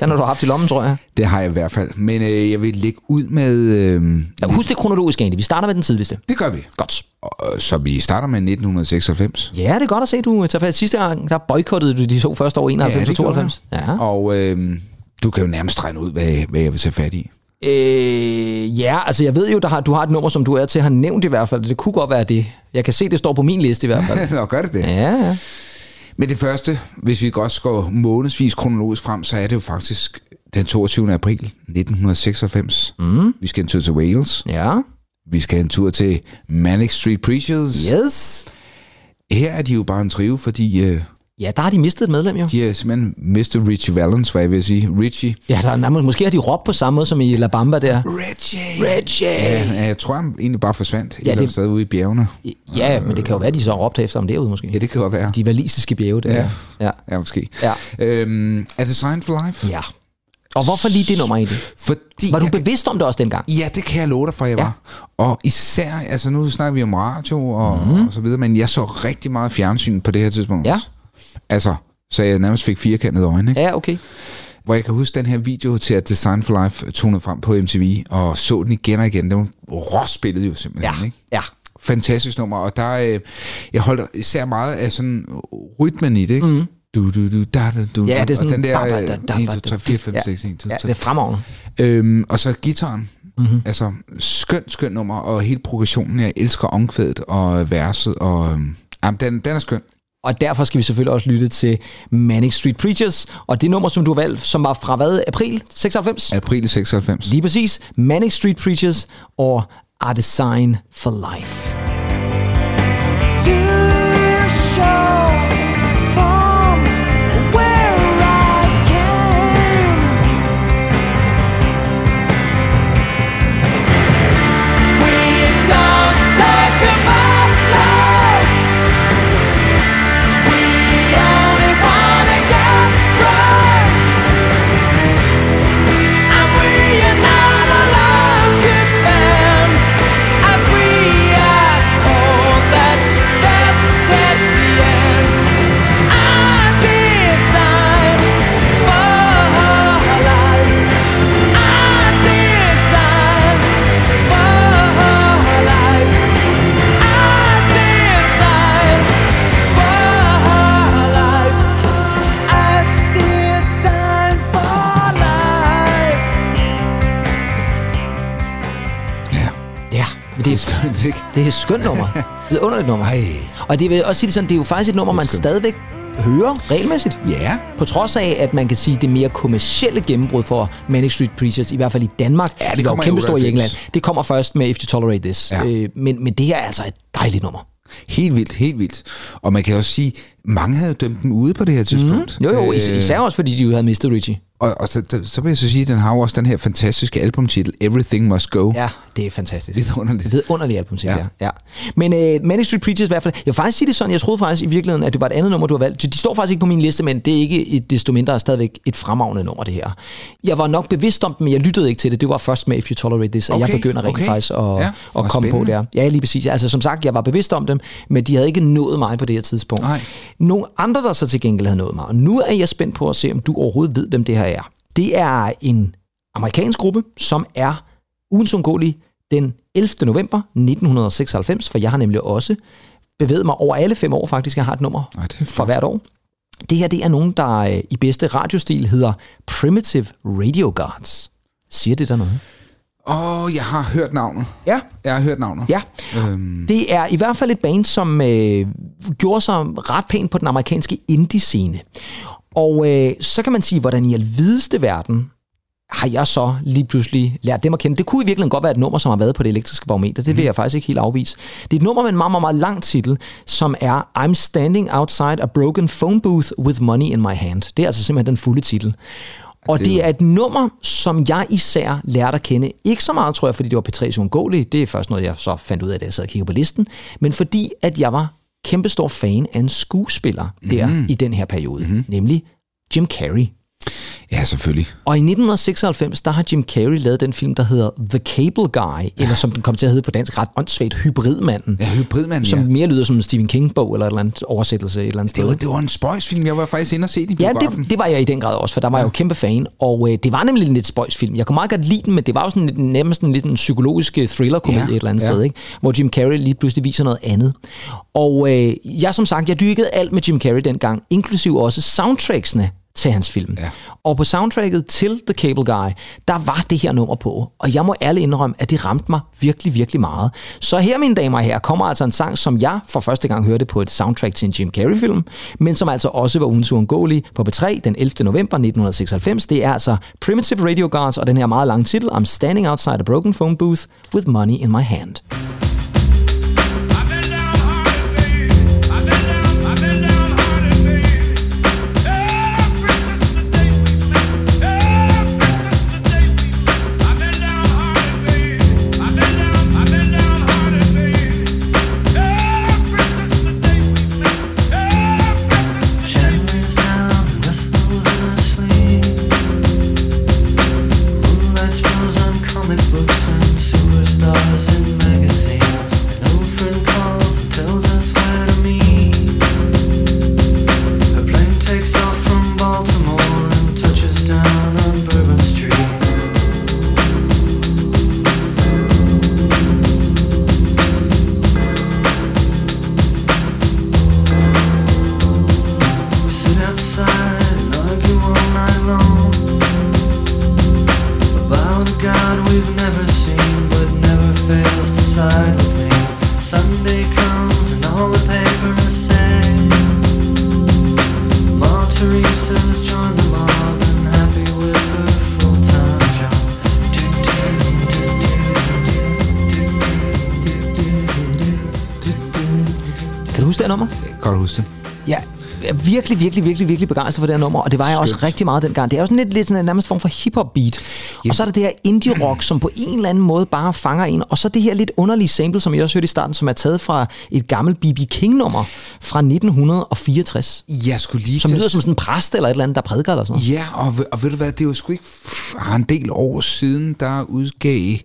Den har du haft i lommen, tror jeg. Det har jeg i hvert fald. Men øh, jeg vil lægge ud med... Øh, Ja, husk det kronologisk, Andy. Vi starter med den tidligste. det gør vi. Godt. Og, så vi starter med 1996. Ja, det er godt at se, du tager fat. Sidste gang, der boykottede du de to første år, 91 og 92. Ja. Og øh, du kan jo nærmest regne ud, hvad, hvad jeg vil tage fat i. Øh, ja, altså jeg ved jo, der har, du har et nummer, som du er til har nævnt i hvert fald. Det kunne godt være det. Jeg kan se, det står på min liste i hvert fald. Nå, gør det det? Ja, ja. Men det første, hvis vi godt går månedsvis kronologisk frem, så er det jo faktisk den 22. april 1996. Mm. Vi skal en tur til Wales. Ja. Vi skal en tur til Manic Street Preachers. Yes. Her er de jo bare en trio, fordi øh, Ja, der har de mistet et medlem jo. de er simpelthen mistet Richie Valens, hvad jeg vil sige. Richie. Ja, der er, nærmest- måske har de råbt på samme måde som i La Bamba der. Richie! Richie! Ja, jeg tror, han egentlig bare forsvandt et Ja, eller andet det- sted ude i bjergene. Ja, men det kan jo være, at de så råbte efter ham derude måske. Ja, det kan godt være. De valisiske bjerge der. Ja. ja. Ja, måske. Ja. Øhm, er det Sign for Life? Ja. Og hvorfor lige det nummer egentlig? Fordi Var du jeg- bevidst om det også dengang? Ja, det kan jeg love dig for, jeg Ja. var. Og især, altså nu snakker vi om radio og, mm. og så videre, men jeg så rigtig meget fjernsyn på det her tidspunkt. Ja. Altså, så jeg nærmest fik firkantede øjne, ikke? Ja, okay. Hvor jeg kan huske den her video til, at Design for Life tonede frem på MTV, og så den igen og igen. Det var råspillet jo simpelthen, Ja, ikke? ja. Fantastisk nummer, og der øh, jeg holdt især meget af sådan rytmen i det, ikke? Mm. Du, du, du, da, da, du, Ja, det er sådan... og den der da, da, da, da, 1, 2, 3, 4, 5, ja. 6, 1, 2, Ja, 3, det er fremragende. Øhm, og så gitaren. Mhm. Mm-hmm. Altså, skønt, skønt nummer, og hele progressionen. Jeg elsker omkvædet og verset, og øhm, jamen, den, den er skøn. Og derfor skal vi selvfølgelig også lytte til Manic Street Preachers, og det nummer, som du har valgt, som var fra hvad? April 96? April 96. Lige præcis. Manic Street Preachers og A Design for Life. Men det er skønt, ikke? Det er et skønt nummer. Det er underligt nummer. Ej. Og det vil også sige det sådan, det er jo faktisk et nummer, man stadigvæk hører regelmæssigt. Ja. På trods af, at man kan sige, det mere kommercielle gennembrud for Manic Street Preachers, i hvert fald i Danmark, Ja, det jo kommer kæmpe stor i 98. England. Det kommer først med If You Tolerate This. Ja. Øh, men, men det her er altså et dejligt nummer. Helt vildt, helt vildt. Og man kan også sige, mange havde jo dømt dem ude på det her tidspunkt. Jo, jo, is- Øh, især også fordi de jo havde mistet Richie. Og, og så, så, så vil jeg så sige, at den har jo også den her fantastiske albumtitel, Everything Must Go. Ja, det er fantastisk. Det er underligt album, ja. Ja. ja. ja. Men uh, Manic Street Preachers i hvert fald, jeg vil faktisk sige det sådan, jeg troede faktisk i virkeligheden, at det var et andet nummer, du har valgt. De står faktisk ikke på min liste, men det er ikke et, desto mindre stadigvæk et fremragende nummer, det her. Jeg var nok bevidst om det, men jeg lyttede ikke til det. Det var først med If You Tolerate This, at Okay, jeg begynder rent okay. faktisk at, Ja, at komme på spændende. der. Ja, lige præcis. Altså som sagt, jeg var bevidst om dem, men de havde ikke nået mig på det her tidspunkt. Nej. Nogle andre, der så til gengæld havde nået mig, og nu er jeg spændt på at se, om du overhovedet ved, hvem det her er. Det er en amerikansk gruppe, som er ugens undgåelig den 11. november 1996, for jeg har nemlig også bevæget mig over alle fem år faktisk. Jeg har et nummer Ej, det for hvert år. Det her det er nogen, der øh, i bedste radiostil hedder Primitive Radio Guards. Siger det der noget? Åh, oh, jeg har hørt navnet. Ja. Jeg har hørt navnet. Ja. Øhm, Det er i hvert fald et band, som øh, gjorde sig ret pænt på den amerikanske indie-scene. Og øh, så kan man sige, hvordan i alvideste verden har jeg så lige pludselig lært dem at kende. Det kunne i virkeligheden godt være et nummer, som har været på det elektriske barometer. Det vil jeg faktisk ikke helt afvise. Det er et nummer med en meget, meget, meget lang titel, som er I'm standing outside a broken phone booth with money in my hand. Det er altså simpelthen den fulde titel. Og det er et nummer, som jeg især lærte at kende. Ikke så meget, tror jeg, fordi det var P3's uundgåelige. Det er først noget, jeg så fandt ud af, da jeg sad og kiggede på listen. Men fordi, at jeg var kæmpestor fan af en skuespiller der Mhm. i den her periode. Mm-hmm. Nemlig Jim Carrey. Ja, selvfølgelig. Og i 1996, der har Jim Carrey lavet den film, der hedder The Cable Guy, eller som den kom til at hedde på dansk, ret åndssvagt, Hybridmanden. Ja, Hybridmanden, Som ja. mere lyder som en Stephen King-bog, eller et eller andet oversættelse et eller andet Det sted. var, det var en spøjsfilm. Jeg var faktisk inde og se den i Ja, biografen. det, det var jeg i den grad også, for der var jeg jo kæmpe fan. Og øh, det var nemlig en lidt spøjsfilm. Jeg kunne meget godt lide den, men det var jo sådan lidt, nærmest en lidt en psykologisk øh, thriller-komedie Ja, et eller andet ja. sted, ikke? hvor Jim Carrey lige pludselig viser noget andet. Og øh, jeg som sagt, jeg dyrkede alt med Jim Carrey dengang, inklusiv også soundtracksene til hans film. Ja. Og på soundtracket til The Cable Guy, der var det her nummer på. Og jeg må ærligt indrømme, at det ramte mig virkelig, virkelig meget. Så her, mine damer og herrer, kommer altså en sang, som jeg for første gang hørte på et soundtrack til en Jim Carrey-film, men som altså også var ugens uundgåelig på B3 den 11. november 1996. Det er altså Primitive Radio Guards og den her meget lange titel, I'm Standing Outside a Broken Phone Booth with Money in My Hand. Virkelig, virkelig, virkelig, begejstret for det her nummer, og det var jeg også rigtig meget dengang. Det er jo sådan lidt, lidt sådan en nærmest form for hip-hop beat. Og så er der det her indie-rock, som på en eller anden måde bare fanger en. Og så det her lidt underlige sample, som jeg også hørte i starten, som er taget fra et gammelt B.B. King-nummer fra 1964. Jeg skulle lige Som lyder som sådan en præst eller et eller andet, der prædiker eller sådan noget. Ja, og, og ved du hvad, det var sgu ikke har en del år siden, der udgav,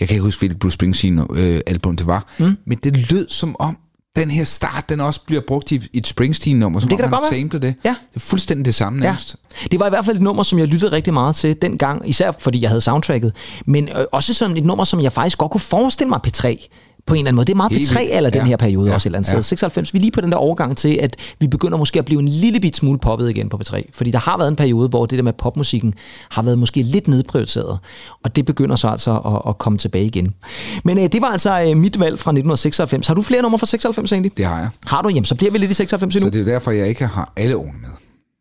jeg kan ikke huske, hvilket Bruce Springsteen-album det var, mm. men det lød som om, den her start, den også bliver brugt i et Springsteen-nummer, som Det kan om han samplede det. Ja. Det er fuldstændig det samme nærmest. Det var i hvert fald et nummer, som jeg lyttede rigtig meget til dengang, især fordi jeg havde soundtracket, men øh, også sådan et nummer, som jeg faktisk godt kunne forestille mig P3 på en eller anden måde. Det er meget Helt P3 vildt. eller den Ja. her periode Ja. også et eller andet Ja. sted. 96, vi er lige på den der overgang til, at vi begynder måske at blive en lille bit smule poppet igen på P3. Fordi der har været en periode, hvor det der med popmusikken har været måske lidt nedprioriteret. Og det begynder så altså at, at komme tilbage igen. Men øh, det var altså øh, mit valg fra 1996. Har du flere numre fra 96 egentlig? Det har jeg. Har du? Jamen, så bliver vi lidt i 96 endnu. Så det er derfor, jeg ikke har alle ordene med.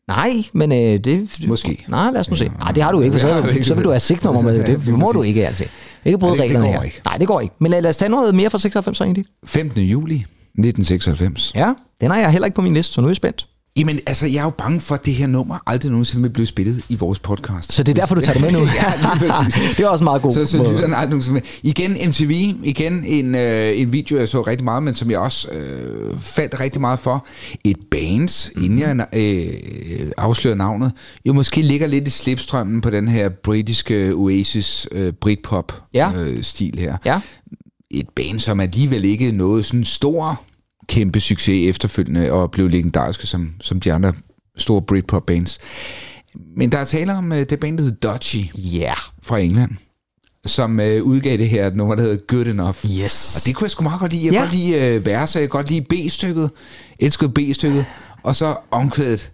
Nej, men øh, det... Måske. Nej, lad os nu se. Nej, det har du ikke, for så, ikke. så vil du have sigtnummer med. Det må du ikke, altså. Ikke bryde Nej, det- det reglerne går her. ikke. Nej, det går ikke. Men lad, lad os tage noget mere fra 96 så egentlig. 15. juli 1996. Ja, den har jeg heller ikke på min liste, så nu er jeg spændt. Jamen, altså, jeg er jo bange for, at det her nummer aldrig nogensinde vil blive spillet i vores podcast. Så det er derfor, du tager det med nu? ja, det er også meget god Så, så lytterne aldrig nogensinde med. Igen MTV, igen en, øh, en video, jeg så rigtig meget, men som jeg også øh, faldt rigtig meget for. Et band, Mhm. inden jeg øh, afslører navnet, jo måske ligger lidt i slipstrømmen på den her britiske Oasis øh, Britpop Ja. øh, stil her. Ja. Et band, som alligevel ikke nåede sådan stor kæmpe succes efterfølgende og blev legendariske som, som de andre store Britpop bands. Men der er tale om uh, det band, der hedder Dodgy yeah. fra England, som uh, udgav det her nummer, der hedder Good Enough. Yes. Og det kunne jeg sgu meget godt lide. Jeg Ja. ja. godt lide uh, verset, jeg kan godt lide B-stykket, elskede B-stykket. Og så omkvædet,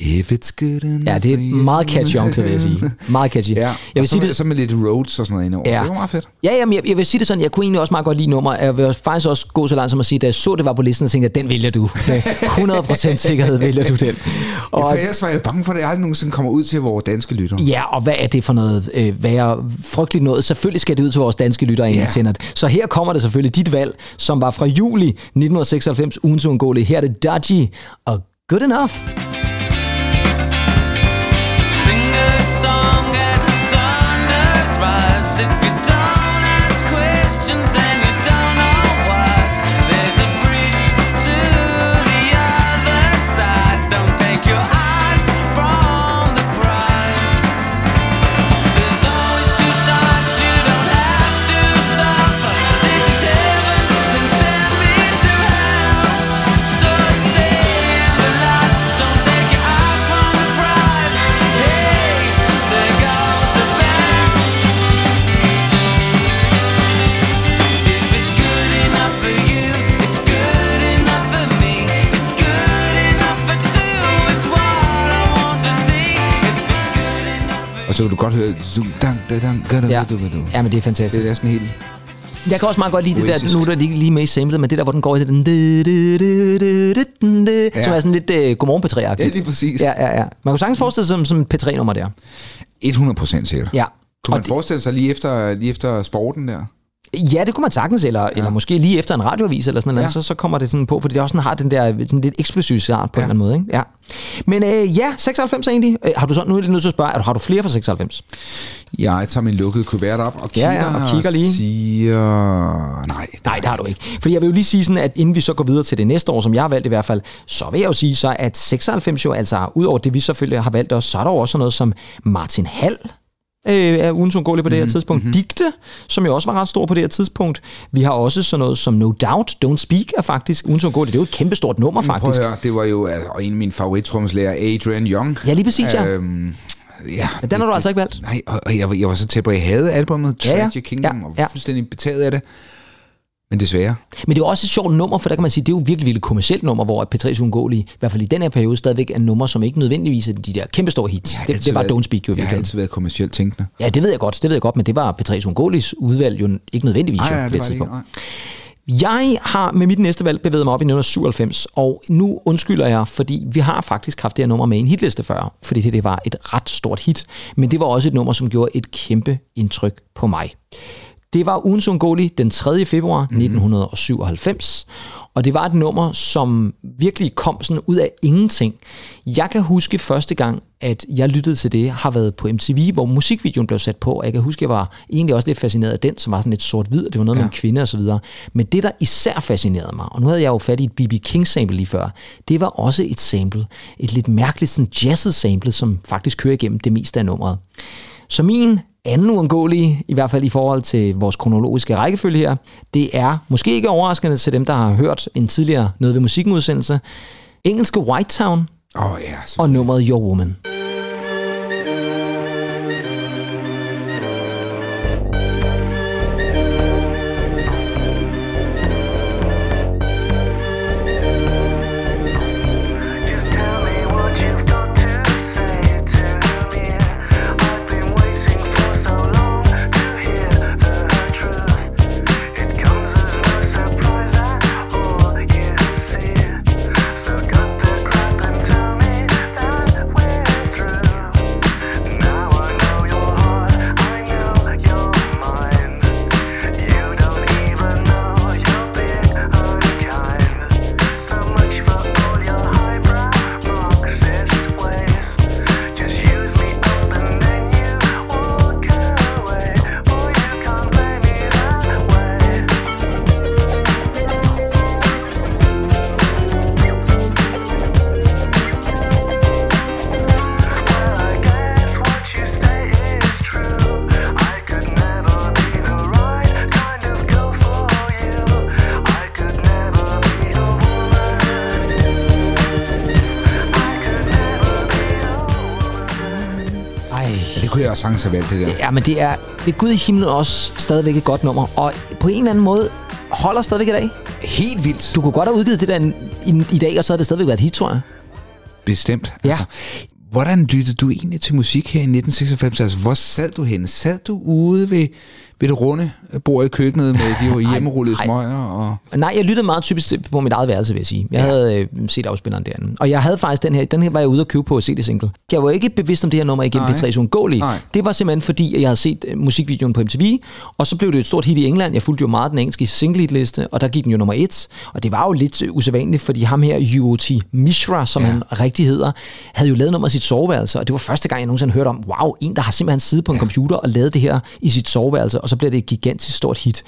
If it's good enough Ja, det er meget catchy omkvæd, vil jeg sige. Meget catchy. Ja, jeg og vil så, sige med, det, så med lidt roads og sådan noget indover. Ja. Det var meget fedt. Ja, jamen, jeg, jeg vil sige det sådan, jeg kunne egentlig også meget godt lide nummer. Jeg vil faktisk også gå så langt som at sige, da jeg så det var på listen, så tænkte jeg, den vælger du. Med 100% sikkerhed vælger du den. Og Og, ja, for ellers var jeg bange for, at det aldrig nogensinde kommer ud til vores danske lyttere. ja, og hvad er det for noget øh, værre frygteligt noget? Selvfølgelig skal det ud til vores danske lyttere, Ja. Så her kommer det selvfølgelig dit valg, som var fra juli 1996, ugens uundgåelige. Her er det Dodgy og Good Enough. Så kan du godt høre... dang, da, dang, ga, da, Ja. du, du, du. Ja, men det er fantastisk. Det er sådan helt... Jeg kan også meget godt lide det der, nu er der lige, med i samlet, men det der, hvor den går i den, Ja. som er sådan lidt uh, godmorgen p 3 Ja, lige præcis. Ja, ja, ja. Man kunne sagtens forestille sig som, som et P3-nummer der. 100 procent sikkert. Ja. Kunne man forestille sig lige efter, lige efter sporten der? Ja, det kunne man sagtens, eller, ja. eller måske lige efter en radioavis eller sådan noget, Ja. ja. så, så kommer det sådan på, fordi det også sådan har den der sådan lidt eksplosiv start på ja. en eller anden måde. Ikke? Ja. Men øh, ja, 96 egentlig. Øh, har du så, nu er jeg nødt til at spørge, har du flere fra 96? Jeg tager min lukkede kuvert op og kigger, Ja, ja, og kigger lige. siger... Nej, Nej, det har du ikke. Fordi jeg vil jo lige sige sådan, at inden vi så går videre til det næste år, som jeg har valgt i hvert fald, så vil jeg jo sige så, at 96 jo altså, udover det vi selvfølgelig har valgt også, så er der jo også noget som Martin Hall, øh, er ugens undgåelig på det her tidspunkt. Mm-hmm. Digte, som jo også var ret stor på det her tidspunkt. Vi har også sådan noget som No Doubt, Don't Speak er faktisk ugens undgåelig. Det er jo et kæmpestort nummer Prøv faktisk. at høre, det var jo altså, og en af mine favorittromslærer, Adrian Young. Ja, lige præcis, ja. Øhm, ja. Men den har du altså ikke valgt. Nej, og jeg, var- jeg var så tæt på, at jeg havde albumet Ja, ja. Tragic Kingdom, Ja, og ja. fuldstændig betaget af det. Men desværre. Men det er jo også et sjovt nummer, for der kan man sige, det er jo virkelig, virkelig kommersielt nummer, hvor P3's Ungåelige, i hvert fald i den her periode, stadigvæk er nummer, som ikke nødvendigvis er de der kæmpe store hits. Det, det var været, Don't Speak jo Jeg har altid været kommercielt tænkende. Ja, det ved jeg godt, det ved jeg godt, men det var P3's Ungåeligs udvalg jo ikke nødvendigvis Nej, jo, på det var det ikke. tidspunkt. nej. Jeg har med mit næste valg bevæget mig op i 1997, og nu undskylder jeg, fordi vi har faktisk haft det her nummer med en hitliste før, fordi det, det var et ret stort hit, men det var også et nummer, som gjorde et kæmpe indtryk på mig. Det var ugens ungåelige den 3. februar Mhm. 1997, og det var et nummer, som virkelig kom sådan ud af ingenting. Jeg kan huske første gang, at jeg lyttede til det, har været på MTV, hvor musikvideoen blev sat på, og jeg kan huske, at jeg var egentlig også lidt fascineret af den, som var sådan lidt sort-hvid, og det var noget ja. med en kvinde og så videre. Men det, der især fascinerede mig, og nu havde jeg jo fat i et B.B. King-sample lige før, det var også et sample, et lidt mærkeligt sådan jazzet sample, som faktisk kører igennem det meste af nummeret. Så min anden uundgåelige, i hvert fald i forhold til vores kronologiske rækkefølge her, det er måske ikke overraskende til dem, der har hørt en tidligere Noget ved musikken udsendelse, engelske White Town oh, ja, og nummeret Your Woman. Sagtens have valgt, det der. Ja, men det er ved Gud i himlen også stadigvæk et godt nummer, og på en eller anden måde holder stadigvæk i dag. Helt vildt. Du kunne godt have udgivet det der i, i dag, og så havde det stadigvæk været et hit, tror jeg. Bestemt. Ja. Altså, hvordan lyttede du egentlig til musik her i 1996? Altså, hvor sad du henne? Sad du ude ved, ved det runde bord i køkkenet med de hjemmerullede smøger? Og... Nej, jeg lyttede meget typisk til- på mit eget værelse, vil jeg sige. Jeg ja. havde øh, set afspilleren derinde. Og jeg havde faktisk den her, den her var jeg ude at købe på CD-single. Jeg var ikke bevidst om det her nummer igennem Nej. P3's Ungåelige. Nej. Det var simpelthen fordi, at jeg havde set øh, musikvideoen på MTV, og så blev det et stort hit i England. Jeg fulgte jo meget den engelske single hit liste, og der gik den jo nummer et. Og det var jo lidt øh, usædvanligt, fordi ham her, UOT Mishra, som ja. han rigtig hedder, havde jo lavet nummer sit soveværelse, og det var første gang, jeg nogensinde hørte om, wow, en, der har simpelthen siddet på en computer og lavet det her i sit soveværelse, og så blev det et gigantisk stort hit.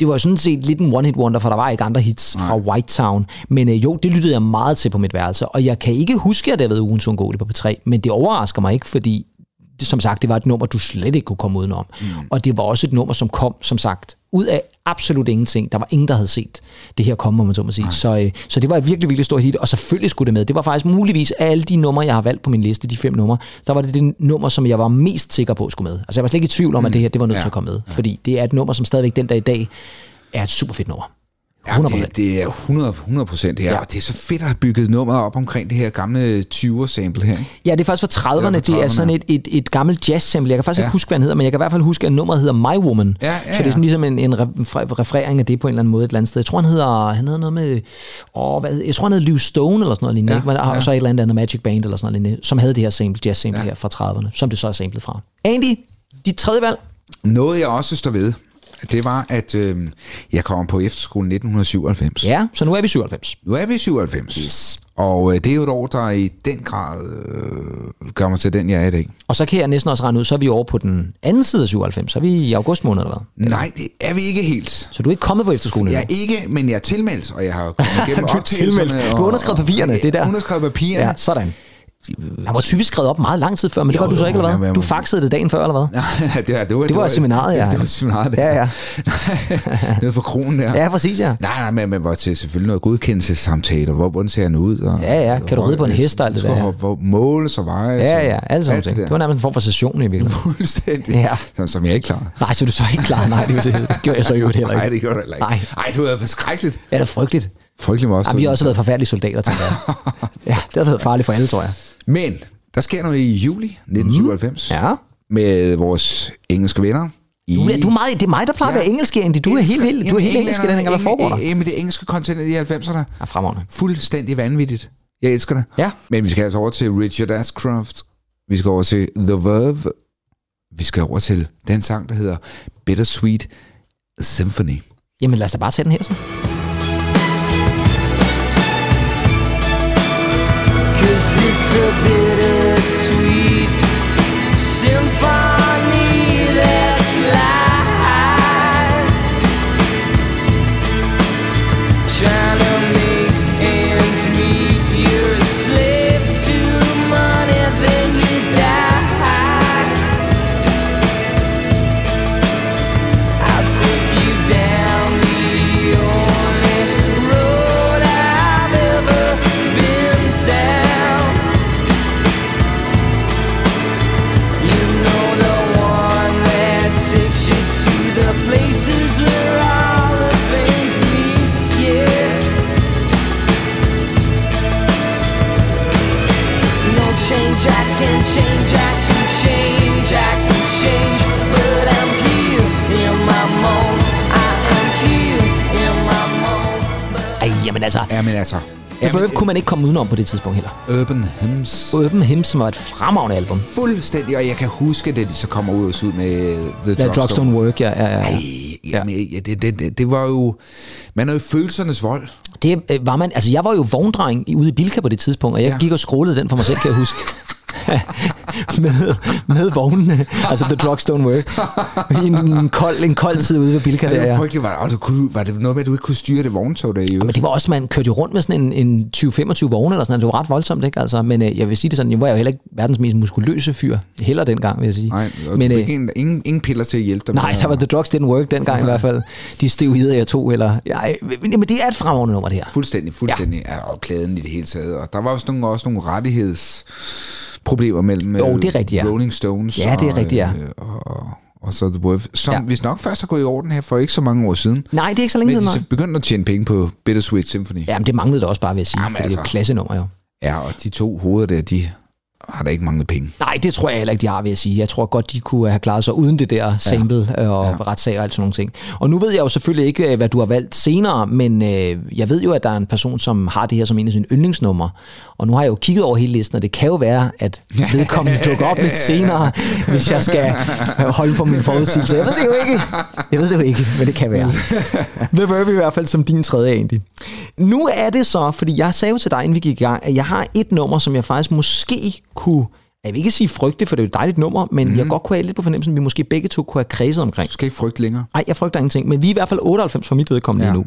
Det var jo sådan set lidt en one-hit wonder, for der var ikke andre hits Nej. fra White Town. Men øh, jo, det lyttede jeg meget til på mit værelse, og jeg kan ikke huske, at det har været ugens ungåeligt på P3, men det overrasker mig ikke, fordi det, som sagt, det var et nummer, du slet ikke kunne komme udenom. Mm. Og det var også et nummer, som kom, som sagt, ud af absolut ingenting. Der var ingen, der havde set det her komme, om man så må sige. Så, øh, så det var et virkelig, virkelig stort hit, og selvfølgelig skulle det med. Det var faktisk muligvis af alle de numre, jeg har valgt på min liste, de fem numre, der var det det nummer, som jeg var mest sikker på skulle med. Altså jeg var slet ikke i tvivl om, mm. at det her det var nødt Ja. ja. til at komme med. Fordi det er et nummer, som stadigvæk den dag i dag er et super fedt nummer. Ja, det, det er 100, 100 procent det her, ja. og det er så fedt at have bygget nummeret op omkring det her gamle 20'er-sample her. ikke? Ja, det er faktisk fra 30'erne. Ja, fra Det er 30'erne. sådan et, et, et gammelt jazz-sample. Jeg kan faktisk Ja. ja. ikke huske, hvad han hedder, men jeg kan i hvert fald huske, at nummeret hedder My Woman. Ja, ja, så det er ja. sådan ligesom en, en re- referering af det på en eller anden måde et eller andet sted. Jeg tror, han hedder, han hedder noget med... Åh, hvad, jeg tror, han hedder Liv Stone eller sådan noget lignende. Ja, Ja, men, og ja. så et eller andet andet Magic Band eller sådan noget lignende, som havde det her sample, jazz-sample ja. her fra 30'erne, som det så er samlet fra. Andy, dit tredje valg? Noget, jeg også står ved, det var, at øh, jeg kom på efterskolen 1997. Ja, så nu er vi 97. Nu er vi 97. Yes. Og øh, det er jo et år, der i den grad øh, gør mig til den, jeg er i dag. Og så kan jeg næsten også regne ud, så er vi over på den anden side af 97. Så er vi i august måned, eller hvad? Nej, det er vi ikke helt. Så du er ikke kommet på efterskolen Jeg er ikke, men jeg er tilmeldt, og jeg har kommet igennem Du er tilmeldt. Du har underskrevet papirerne, det er der. Underskrevet papirerne. Ja, sådan. Han var typisk skrevet op meget lang tid før, men det Jo, var du så jo, ikke, eller ja, hvad? Du faxede det dagen før, eller hvad? Ja, det, var, det, var, Det var seminaret, ja. Det var seminaret, det. Ja, ja. Nede for kronen der. Ja, præcis, ja. Nej, nej, men man var til selvfølgelig noget godkendelsessamtaler. Hvor, hvordan ser han ud? Og, Ja, ja. Kan du ride på en hest og alt det der? ja. Hvor, måles og vejes. Ja, ja, alle sådan ting. Det var nærmest en form for session i virkeligheden. Fuldstændig. Ja. Som, som jeg ikke klarer. Nej, så du så ikke klar. Nej, det, var, det gjorde jeg så øvrigt heller ikke. Nej, det gjorde heller ikke. Nej. Ej, det var forskrækkeligt. Ja, det er frygteligt. Med os. Jamen, vi har også været forfærdelige soldater, tænker jeg. Ja, det har været farligt for alle, tror jeg. Men der sker noget i juli 1997. Ja. Med vores engelske venner. I... Du, er- du er meget, det er mig, der plejer at være engelsk, Andy. Du er helt vild. Du er helt engelsk i den her, hvad foregår der? Jamen, det engelske kontinent i 90'erne. Ja, fremragende. Fuldstændig vanvittigt. Jeg elsker det. Ja. Men vi skal altså over til Richard Ashcroft. Vi skal over til The Verve. Vi skal over til den sang, der hedder Bittersweet Symphony. Jamen, lad os da bare tage den her så. Cause it's a bittersweet kunne man ikke komme udenom på det tidspunkt heller. Urban Hymns. Urban Hymns, som var et fremragende album. Fuldstændig, og jeg kan huske, da de så kommer ud ud med The The Drugstone Work, ja. ja, ja, ja. Jamen, ja. det, det, det, det var jo... Man er jo følelsernes vold. Det øh, var man, altså jeg var jo vogndreng ude i Bilka på det tidspunkt, og jeg Ja. ja. gik og scrollede den for mig selv, kan jeg huske. med, med vognene, altså The Drugstone Work. I en, en, kold, en kold tid ude ved Bilka der, Det var frygteligt, var, du kunne, var det noget med, at du ikke kunne styre det vogntog der i Men det var også, man kørte jo rundt med sådan en, en 20-25 vogne eller sådan. Det var ret voldsomt, ikke? Altså, men øh, jeg vil sige det sådan, jeg var jo heller ikke verdens mest muskuløse fyr. Heller dengang, vil jeg sige. Nej, og men, du øh, fik ingen, ingen, ingen piller til at hjælpe dig Nej, der var The Drugs Didn't Work dengang i hvert fald. De steroider, jeg tog, eller... Ja, men men det er et fremragende nummer, det her. Fuldstændig, fuldstændig. Ja. Og klæden i det hele taget. Og der var også nogle, også nogle rettighedsproblemer mellem Jo, øh, det er rigtigt, ja. Rolling Stones Ja, det er og, rigtigt, ja. øh, og, og så The Verve, som ja. hvis nok først har gået i orden her for ikke så mange år siden. Nej, det er ikke så længe Men siden, de nej. så begyndte at tjene penge på Bittersweet Symphony. Jamen, det manglede det også bare, vil jeg sige, Jamen, for det er jo altså. klassenummer, jo. Ja, og de to hoveder der, de har da ikke manglet penge. Nej, det tror jeg heller ikke, de har, vil jeg sige. Jeg tror godt, de kunne have klaret sig uden det der sample ja. og ja. retssag og alt sådan nogle ting. Og nu ved jeg jo selvfølgelig ikke, øh, hvad du har valgt senere, men øh, jeg ved jo, at der er en person, som har det her som en af sine yndlingsnumre. Og nu har jeg jo kigget over hele listen, og det kan jo være, at vedkommende dukker op lidt senere, hvis jeg skal holde på min forudsigelse. Jeg ved det jo ikke. Jeg ved det jo ikke, men det kan være. The Verb i hvert fald som din tredje, Andy. Nu er det så, fordi jeg sagde jo til dig, inden vi gik i gang, at jeg har et nummer, som jeg faktisk måske kunne jeg vil ikke sige frygte, for det er jo et dejligt nummer, men mm. jeg godt kunne have lidt på fornemmelsen, at vi måske begge to kunne have kredset omkring. Du skal ikke frygte længere. Nej, jeg frygter ingenting, men vi er i hvert fald 98 for mit vedkommende ja. nu.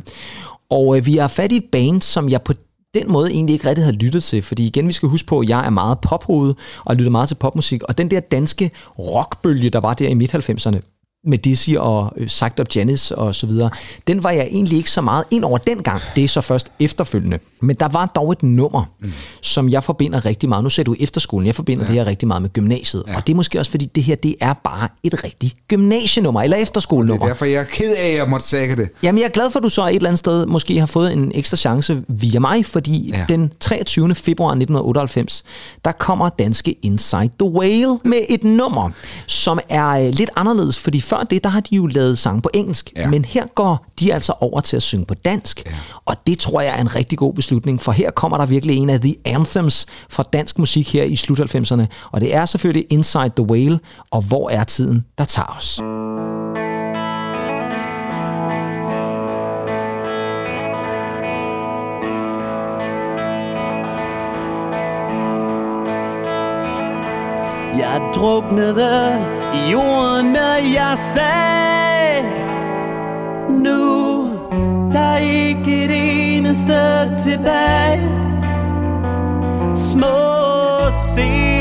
Og øh, vi er fat i et band, som jeg på den måde egentlig ikke rigtig har lyttet til, fordi igen, vi skal huske på, at jeg er meget pophoved og lytter meget til popmusik, og den der danske rockbølge, der var der i midt-90'erne, med Dizzy og øh, Sagt Up Janis og så videre, den var jeg egentlig ikke så meget ind over dengang. Det er så først efterfølgende. Men der var dog et nummer, mm. som jeg forbinder rigtig meget. Nu ser du efterskolen, jeg forbinder ja. det her rigtig meget med gymnasiet. Ja. Og det er måske også, fordi det her, det er bare et rigtigt gymnasienummer, eller efterskolenummer. Det er derfor, jeg er ked af, at jeg måtte sige det. Jamen, jeg er glad for, at du så et eller andet sted måske har fået en ekstra chance via mig, fordi ja. den 23. februar 1998, der kommer danske Inside the Whale med et nummer, som er øh, lidt anderledes, fordi før det, der har de jo lavet sange på engelsk, ja. men her går de altså over til at synge på dansk, ja. og det tror jeg er en rigtig god beslutning, for her kommer der virkelig en af the anthems fra dansk musik her i slut 90'erne, og det er selvfølgelig Inside the Whale, og hvor er tiden, der tager os. Jeg druknede i jorden, da jeg sagde. Nu, der er ikke et eneste tilbage. Små se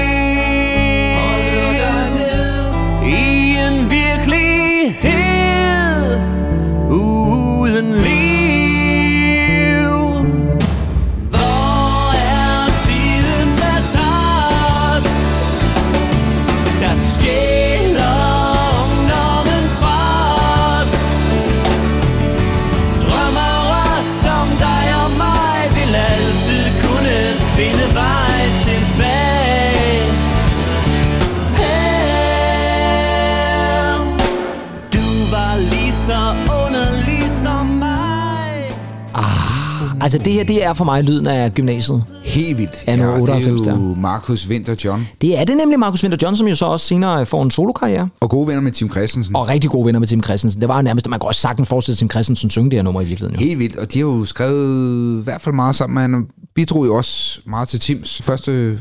Altså det her, det er for mig lyden af gymnasiet. Helt vildt. Anno ja, 98 det er jo Markus Winter John. Det er det nemlig Markus Winter John, som jo så også senere får en solokarriere. Og gode venner med Tim Christensen. Og rigtig gode venner med Tim Christensen. Det var jo nærmest, man kan også sagtens forestille Tim Christensen synge det her nummer i virkeligheden. Jo. Helt vildt. Og de har jo skrevet i hvert fald meget sammen. Han bidrog jo også meget til Tims første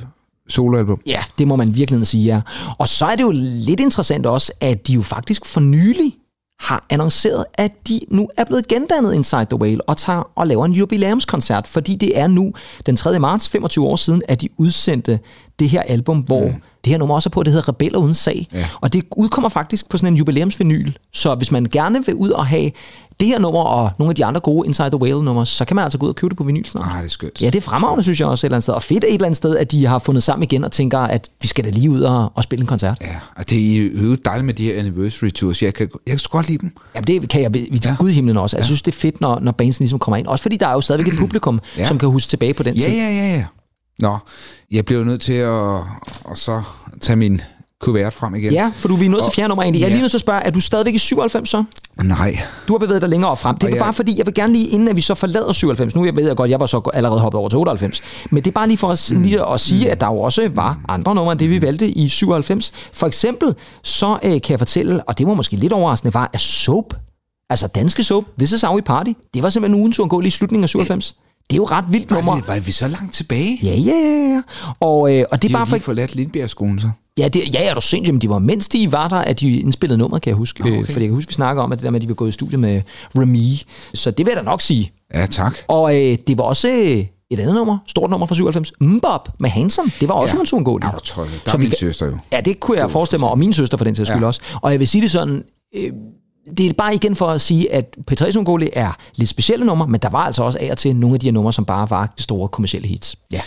soloalbum. Ja, det må man virkelig sige, ja. Og så er det jo lidt interessant også, at de jo faktisk for nylig har annonceret, at de nu er blevet gendannet Inside the Whale og tager og laver en jubilæumskoncert, fordi det er nu den 3. marts, 25 år siden, at de udsendte det her album, hvor mm det her nummer også er på, det hedder Rebeller uden sag. Ja. Og det udkommer faktisk på sådan en jubilæumsvinyl. Så hvis man gerne vil ud og have det her nummer og nogle af de andre gode Inside the Whale numre, så kan man altså gå ud og købe det på vinyl snart. Ah, det er skønt. Ja, det er fremragende, synes jeg også et eller andet sted. Og fedt et eller andet sted, at de har fundet sammen igen og tænker, at vi skal da lige ud og, og spille en koncert. Ja, og det er jo dejligt med de her anniversary tours. Jeg kan, jeg kan sgu godt lide dem. Jamen det kan jeg vi ja. Gud i himlen også. Jeg synes, det er fedt, når, når bandsen ligesom kommer ind. Også fordi der er jo stadigvæk et publikum, Ja. ja. som kan huske tilbage på den Ja, tid. ja, ja, ja. Nå, jeg jo nødt til at og så tage min kuvert frem igen. Ja, for du vi er nået til Og- fjerde nummer egentlig. Jeg er ja. lige nødt til at spørge, er du stadigvæk i 97 så? Nej. Du har bevæget dig længere op frem. Det er jeg- bare fordi, jeg vil gerne lige, inden at vi så forlader 97, nu jeg ved jeg godt, jeg var så allerede hoppet over til 98, men det er bare lige for at, lige at sige, at der jo også var andre numre end det, vi valgte i 97. For eksempel, så øh, kan jeg fortælle, og det var måske lidt overraskende, var, at Soap, altså danske Soap, This is how we party, det var simpelthen ugen tur gå lige i slutningen af 97. Det er jo ret vildt nummer. Var vi så langt tilbage? Ja, ja, ja. ja. Og, øh, og det De er bare for... forladt Lindbjergskolen så. Ja, det, ja, er du sindssygt, men de var, mens de var der, at de indspillede nummeret, kan jeg huske. Nå, Okay. Øh, fordi jeg kan huske, vi snakker om, at det der med, at de var gået i studie med Remy. Så det vil jeg da nok sige. Ja, tak. Og øh, det var også øh, et andet nummer, stort nummer fra 97, Mbop med Hanson. Det var også Ja. uundgåeligt. Ja, der er min kan- søster jo. Ja, det kunne jeg forestille mig, og min søster for den sags skyld Ja. også. Og jeg vil sige det sådan, øh, det er bare igen for at sige, at P3's Ungoli er lidt specielle numre, men der var altså også af og til nogle af de her numre, som bare var de store kommercielle hits. Ja.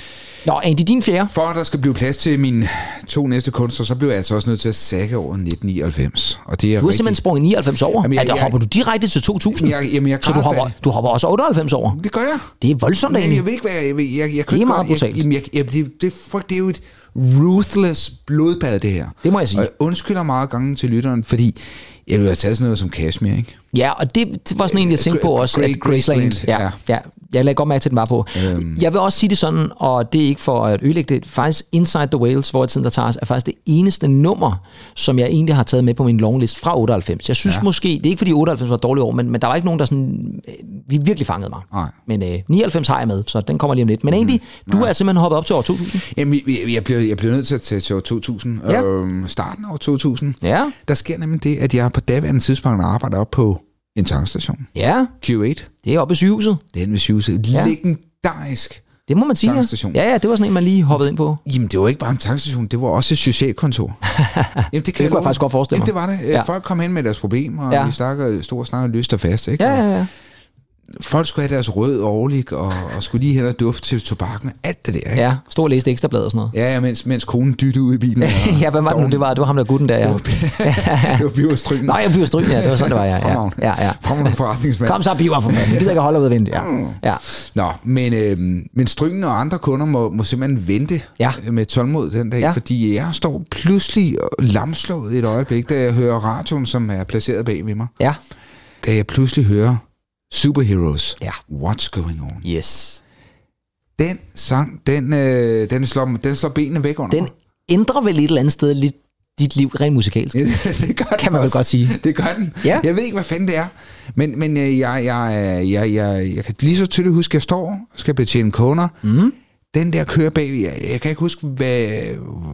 Nå, Andy, din fjerde. For at der skal blive plads til mine to næste kunstnere, så bliver jeg altså også nødt til at sække over 1999. Og det er Du har rigtig- simpelthen sprunget 99 over. Jamen, jeg- Jamen, jeg, hopper du direkte til 2000? Jamen, jeg- jamen, jeg så du hopper, du hopper også 98 over? Det gør jeg. Det er voldsomt, Andy. jeg ved ikke, hvad jeg... Jeg, jeg, jeg, Det er meget brutalt. Jeg, jeg, jeg, det, det, fuck, det er jo et ruthless blodbad, det her. Det må jeg sige. Og jeg undskylder meget gange til lytteren, fordi jeg vil have taget sådan noget som Kashmir, ikke? Ja, og det, det var sådan en, jeg tænkte på også, Great at Graceland, Graceland, ja, ja. ja. Jeg lagde godt mærke til, at den var på. Øhm. Jeg vil også sige det sådan, og det er ikke for at ødelægge det, faktisk Inside the Whales, hvor tiden der tager os, er faktisk det eneste nummer, som jeg egentlig har taget med på min longlist fra 98. Jeg synes ja. Måske, det er ikke fordi 98 var et dårligt år, men, men der var ikke nogen, der sådan, øh, vi virkelig fangede mig. Nej. Men øh, 99 har jeg med, så den kommer lige om lidt. Men egentlig, du er simpelthen hoppet op til år 2000. Jamen, jeg, jeg, bliver, jeg bliver nødt til at tage til år 2000. Ja. Øhm, starten af år 2000. Ja. Der sker nemlig det, at jeg på daværende tidspunkt arbejder op på en tankstation. Ja. Q8. Det er oppe ved sygehuset. Det er ved sygehuset. Ja. Legendarisk. Det må man sige. Tankstation. Ja, ja, det var sådan en, man lige hoppede ind på. Jamen, det var ikke bare en tankstation, det var også et socialkontor. Jamen, det, kunne jeg faktisk godt forestille mig. Jamen, det var det. Ja. Ja. Folk kom hen med deres problemer, og Ja. ja. vi snakkede stort snakker lyst og fast. Ikke? Ja, ja, ja. Folk skulle have deres rød overlig, og, og skulle lige hen og dufte til tobakken. Alt det der, ikke? Ja, stå og læse ekstrabladet og sådan noget. Ja, ja mens, mens konen dyttede ud i bilen. ja, hvad var det nu? Det var, det var ham der gutten der, ja. det var Biverstrygen. Nej, jeg bliver strygen, ja. Det var sådan, det var, ja. ja. Ja, ja. Fremragende forretningsmand. Kom så, Biver, for fanden. Jeg gider ikke holde ud og vente. Ja. ja. Nå, men, øh, men Strygen og andre kunder må, må simpelthen vente Ja. med tålmod den dag, ja. fordi jeg står pludselig lamslået et øjeblik, da jeg hører radioen, som er placeret bag ved mig. Ja. Da jeg pludselig hører Superheroes, Ja. What's Going On. Yes. Den sang, den, øh, den, slår, den slår benene væk under Den mig. ændrer vel et eller andet sted lidt dit liv rent musikalsk. det gør Kan man vel også. godt sige. Det gør den. Ja. Jeg ved ikke, hvad fanden det er. Men, men øh, jeg, jeg, jeg, jeg, jeg, jeg kan lige så tydeligt huske, at jeg står og skal betjene kunder. Mm. Den der kører bag. Jeg, jeg kan ikke huske, hvad,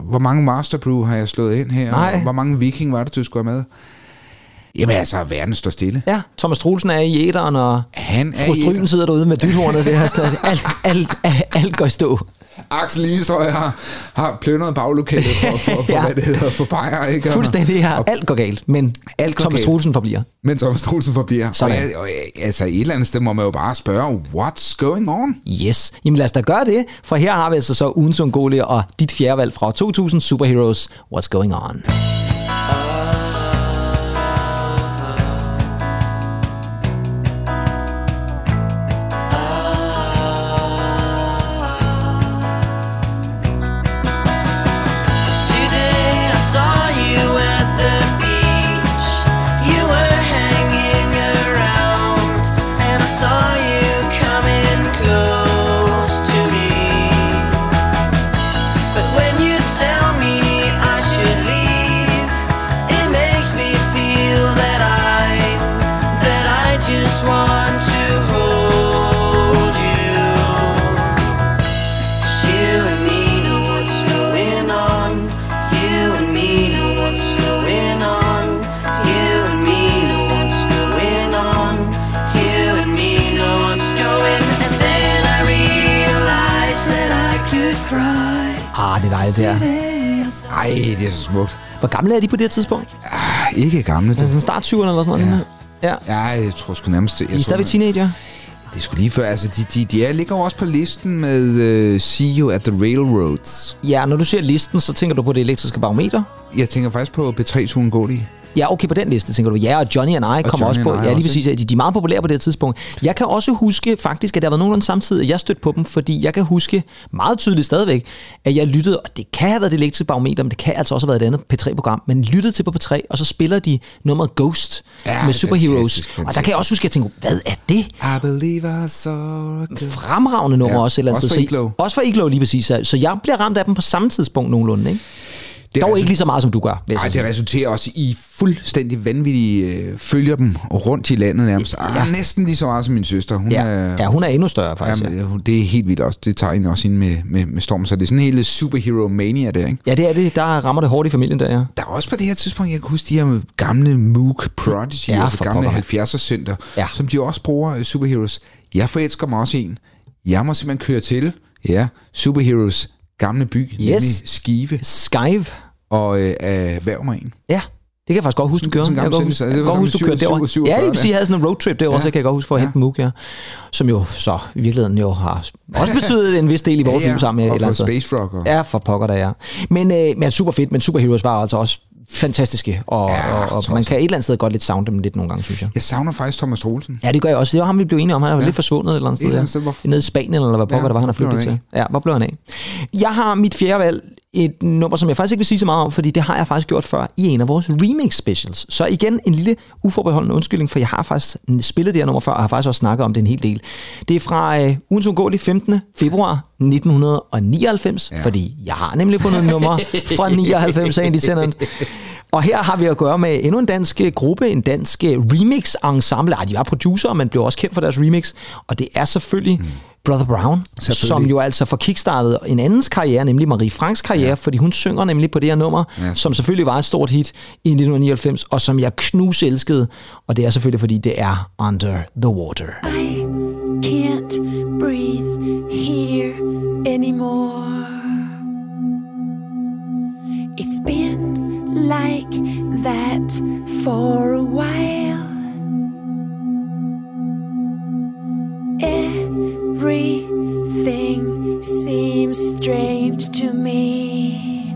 hvor mange Masterbrew har jeg slået ind her. Nej. Og hvor mange Viking var det, du skulle have med? Jamen altså, verden står stille. Ja, Thomas Troelsen er i æderen, og Han er fru i Strygen sidder derude med dynhornet. Det her sted. Alt, alt, alt, alt går i stå. Axel Lisøj har, har plyndret baglokalet for, for, for Ja. hvad det hedder, for bajer, ikke? Fuldstændig her. Alt går galt, men Alt går Thomas galt. Troelsen forbliver. Men Thomas Troelsen forbliver. Sådan. Og, jeg, og jeg, altså, et eller andet sted må man jo bare spørge, what's going on? Yes. Jamen lad os da gøre det, for her har vi altså så ugens Ungole og dit fjerde valg fra 2000 Superheroes What's Going On. Today Ah, det er dejligt. Ej, det er så smukt. Hvor gamle er de på det her tidspunkt? Ah, ikke gamle. Det. sådan start 20'erne eller sådan noget? Ja. ja. Ja, jeg tror sgu nærmest... Jeg I er stadigvæk teenager? Det skulle lige før. Altså, de, de, de er, ligger jo også på listen med uh, See You at the Railroads. Ja, når du ser listen, så tænker du på det elektriske barometer? Jeg tænker faktisk på B3-turen går de. Ja, okay, på den liste tænker du. Ja, og Johnny and I kommer Johnny også på. Ja, lige også, præcis. De, de er meget populære på det her tidspunkt. Jeg kan også huske faktisk, at der var nogenlunde samtidig, at jeg stødte på dem, fordi jeg kan huske meget tydeligt stadigvæk, at jeg lyttede, og det kan have været det elektriske barometer, men det kan altså også have været et andet P3-program, men lyttede til på P3, og så spiller de nummeret Ghost Ja, med Superheroes. fantastisk, Og der kan jeg også huske, at jeg tænkte, hvad er det? I believe I saw ghost. Fremragende nummer Ja, også et eller andet også sted. for Iglo. Også for Iglo, lige præcis. Så så jeg bliver ramt af dem på samme tidspunkt nogenlunde, ikke? Det Dog ikke lige så meget, som du gør. vil jeg Ej, så sige. det resulterer også i fuldstændig vanvittige øh, følger dem rundt i landet nærmest. Ja. Ja. næsten lige så meget som min søster. Hun Ja, er, ja, hun er endnu større, faktisk. Jamen, hun- det er helt vildt også. Det tager hende også ind med, med, med storm. Så det er sådan en hele superhero mania der, ikke? Ja, det er det. Der rammer det hårdt i familien der, ja. Der er også på det her tidspunkt, jeg kan huske de her gamle Moog Prodigy, Ja, ja, altså gamle pokker. 70'er center, Ja. ja. som de også bruger uh, superheroes. Jeg forelsker mig også en. Jeg må simpelthen køre til, ja, superheroes gamle by, Yes. nemlig Skive, Skive. Og øh, erhverve mig en. Ja. Det kan jeg faktisk godt huske, du en Jeg kan godt huske, jeg var godt huske, du kørte derovre. 47, Ja, jeg sige, ja. jeg havde sådan en roadtrip derovre, Ja. så jeg kan godt huske for at hente Mook, ja. Som jo så i virkeligheden jo har også betydet en vis del i vores Ja, ja. liv sammen et Og eller for. Space Rock og- Ja, for pokker der, ja. Men, øh, men super fedt, men Superheroes var altså også fantastiske, og, Ja, og, og man kan et eller andet sted godt lidt savne dem lidt nogle gange, synes jeg. Jeg savner faktisk Thomas Olsen. Ja, det gør jeg også. Det var ham, vi blev enige om. Han er ja. lidt forsvundet et eller andet Et sted. eller Ja. andet sted, hvor- Nede i Spanien, eller hvad pokker Ja, det var, han har flyttet til. Ja, hvor blev han af? Jeg har mit fjerde valg et nummer, som jeg faktisk ikke vil sige så meget om, fordi det har jeg faktisk gjort før i en af vores remix specials. Så igen en lille uforbeholden undskyldning, for jeg har faktisk spillet det her nummer før, og har faktisk også snakket om det en hel del. Det er fra øh, ugens ungåelige 15. februar 1999, ja. fordi jeg har nemlig fundet et nummer fra 99 af Indie og her har vi at gøre med endnu en dansk gruppe, en dansk remix-ensemble. Ej, de var producer, men blev også kendt for deres remix. Og det er selvfølgelig mm. Brother Brown, som jo altså får kickstartet en andens karriere, nemlig Marie Franks karriere, ja. fordi hun synger nemlig på det her nummer, ja. som selvfølgelig var et stort hit i 1999, og som jeg knus elskede. Og det er selvfølgelig, fordi det er Under the Water. can't breathe here anymore. It's been like that for a while. Everything seems strange to me.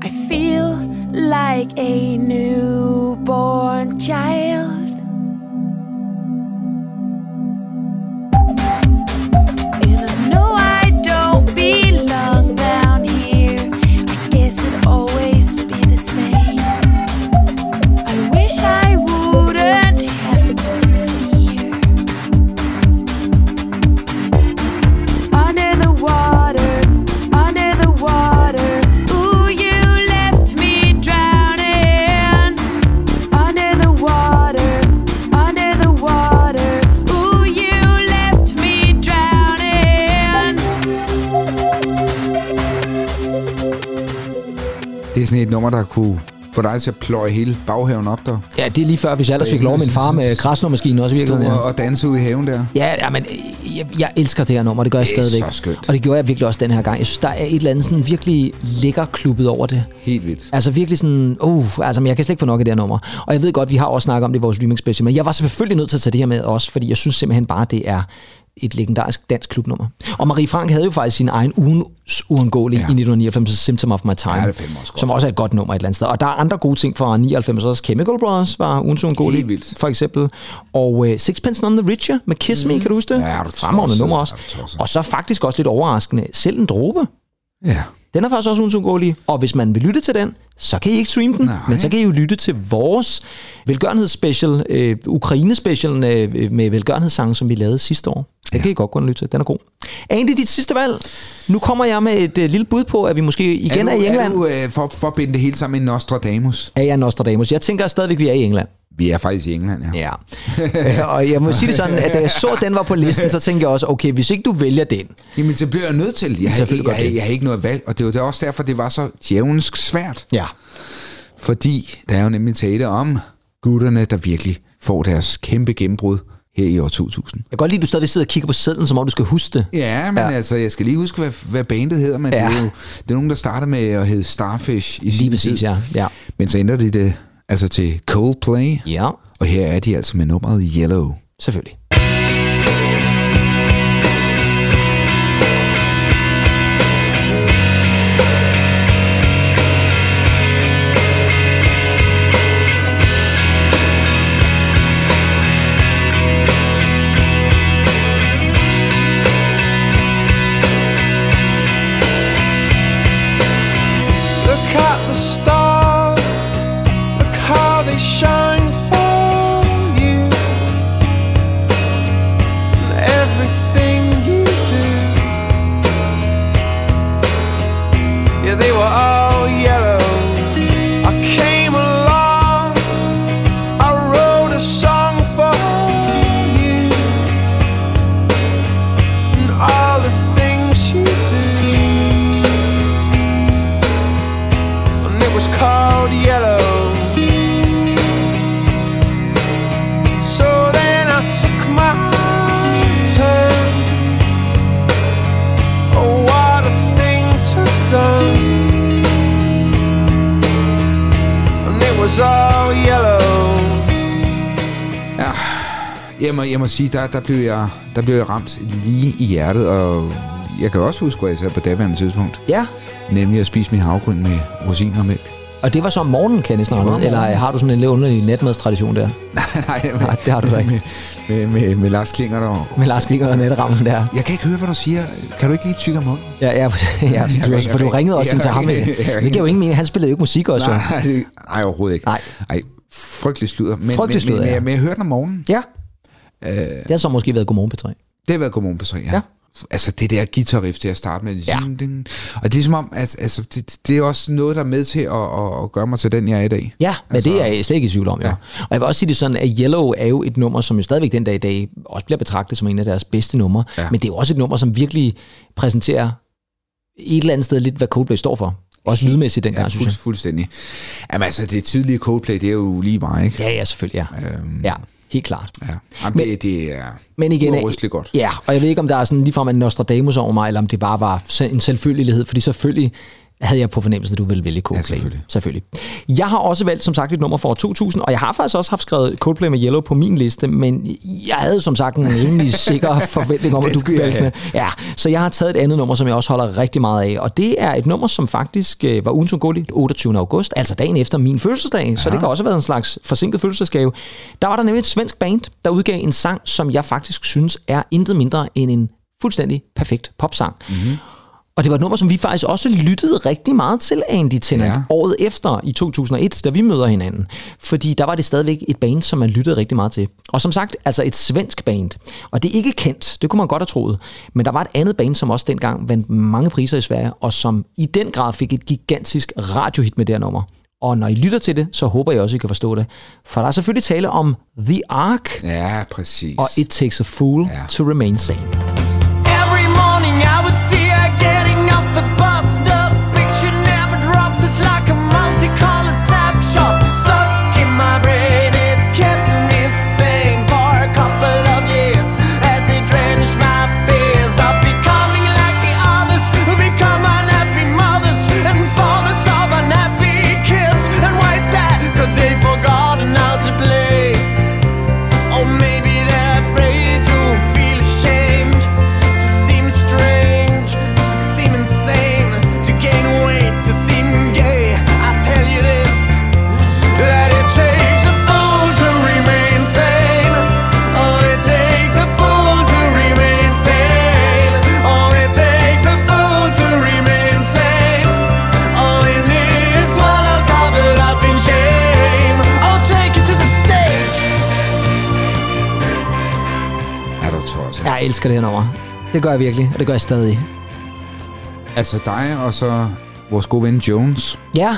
I feel like a newborn child. Et nummer, der kunne få dig til at pløje hele baghaven op der. Ja, det er lige før, hvis jeg ellers fik lov med en far med krasnermaskinen også virkeligheden. Ja. og danse ude i haven der. Ja, ja men øh, jeg, jeg elsker det her nummer, det gør jeg Det stadigvæk. så skønt. Og det gjorde jeg virkelig også den her gang. Jeg synes, der er et eller andet sådan virkelig lækker klubbet over det. Helt vildt. Altså virkelig sådan, uh, altså men jeg kan slet ikke få nok af det her nummer. Og jeg ved godt, vi har også snakket om det i vores remix special, men jeg var selvfølgelig nødt til at tage det her med også, fordi jeg synes simpelthen bare, det er et legendarisk dansk klubnummer. Og Marie Frank havde jo faktisk sin egen ugens uundgåelige ja. i 1999, Symptom of My Time, Ja, det også som også er et godt nummer et eller andet sted. Og der er andre gode ting fra 99, også Chemical Brothers var ugens uundgåelige, for eksempel. Og uh, Sixpence None the Richer med Kiss Me, kan du huske det? Ja, du Fremragende nummer er også. tosset. Og så faktisk også lidt overraskende, selv en dråbe. Ja. Den er faktisk også uundgåelig, og hvis man vil lytte til den, så kan I ikke streame den, Nej. men så kan I jo lytte til vores velgørenhedsspecial, øh, Ukraine-specialen øh, med velgørenhedssange, som vi lavede sidste år. Den ja. kan I godt gå og lytte til, den er god. Andy, dit sidste valg. Nu kommer jeg med et øh, lille bud på, at vi måske igen er, er, i England. Er du øh, for, for at binde det hele sammen med Nostradamus? Er jeg Nostradamus? Jeg tænker stadigvæk, vi er i England. Vi er faktisk i England, ja. Ja. Øh, og jeg må sige det sådan, at da jeg så, at den var på listen, så tænkte jeg også, okay, hvis ikke du vælger den, Jamen, så bliver jeg nødt til. Jeg har, jeg, jeg, jeg har ikke noget valg, og det var det også derfor, det var så djævelsk svært. Ja. Fordi der er jo nemlig tale om gutterne, der virkelig får deres kæmpe gennembrud her i år 2000. jeg kan godt lide, at du stadig sidder og kigger på sedlen, som om du skal huske det. Ja, men Ja. altså, jeg skal lige huske, hvad, hvad bandet hedder, men ja. det er jo det er nogen, der starter med at hedde Starfish i sin Lige præcis, tid. ja. ja. Men så ændrer de det altså til Coldplay, Ja, og her er de altså med nummeret Yellow. selvfølgelig. Jeg må, jeg må sige, der, der, blev jeg, der blev jeg ramt lige i hjertet, og jeg kan også huske, hvad jeg sagde på daværende tidspunkt. Ja. Nemlig at spise min havgryn med rosiner og mælk. Og det var så om morgenen, regne ud, om Eller har du sådan en lidt underlig natmadstradition der? Nej, med, Nej, det har du da ikke. Med, med, med, med Lars Klinger der. Med Lars Klinger og netrammen der. Jeg kan ikke høre, hvad du siger. Kan du ikke lige tykke om munden? Ja, ja, ja du, for du ringede også ind til ham. Det giver jo ingen mening. Han spillede jo ikke musik også. Nej, nej, overhovedet ikke. Nej. Ej, frygtelig sludder. Men, Frygtelig sludder, men, men, ja. men jeg hørte den om morgenen. Ja. Øh, Det har så måske været Godmorgen P3. det har været Godmorgen på 3, ja. Ja. Altså det der guitarriff til at starte med. Ja. Ding. Og det er som om, at altså, det, det er også noget, der er med til at, at, at gøre mig til den, jeg er i dag. Ja, men altså, det er jeg slet ikke i tvivl om. Ja. Og jeg vil også sige det sådan, at Yellow er jo et nummer, som jo stadigvæk den dag i dag også bliver betragtet som en af deres bedste numre. Ja. Men det er jo også et nummer, som virkelig præsenterer et eller andet sted lidt, hvad Coldplay står for. Også lydmæssigt dengang, Ja, synes fuld, jeg. fuldstændig. Jamen altså, det tidlige Coldplay, det er jo lige mig, ikke? Ja, ja, selvfølgelig, ja. Øhm, Ja, helt klart. ja. Jamen, Men- det, det er Men igen, uafrysteligt godt. Ja, og jeg ved ikke, om der er sådan ligefrem en Nostradamus over mig, eller om det bare var en selvfølgelighed, fordi selvfølgelig havde jeg på fornemmelsen, at du ville vælge Coldplay. selvfølgelig. selvfølgelig. Jeg har også valgt, som sagt, et nummer år 2000, og jeg har faktisk også haft skrevet Coldplay med Yellow på min liste, men jeg havde som sagt en rimelig sikker forventning om, at du jeg valgte det. Ja, så jeg har taget et andet nummer, som jeg også holder rigtig meget af, og det er et nummer, som faktisk øh, var ugens ungåeligt 28. august, altså dagen efter min fødselsdag, så det kan også have været en slags forsinket fødselsdagsgave. Der var der nemlig et svensk band, der udgav en sang, som jeg faktisk synes er intet mindre end en fuldstændig perfekt popsang. Mm-hmm. Og det var et nummer, som vi faktisk også lyttede rigtig meget til, Andy Tennant, ja. Året efter i 2001, da vi møder hinanden. Fordi der var det stadigvæk et band, som man lyttede rigtig meget til. Og som sagt, altså et svensk band. Og det er ikke kendt, det kunne man godt have troet. Men der var et andet band, som også dengang vandt mange priser i Sverige, og som i den grad fik et gigantisk radiohit med det her nummer. Og når I lytter til det, så håber jeg også, I kan forstå det. For der er selvfølgelig tale om The Ark Ja, præcis. og It Takes a Fool Ja. to Remain Sane. Jeg elsker det her nummer. Det gør jeg virkelig, og det gør jeg stadig. Altså dig og så vores gode ven Jones. Ja,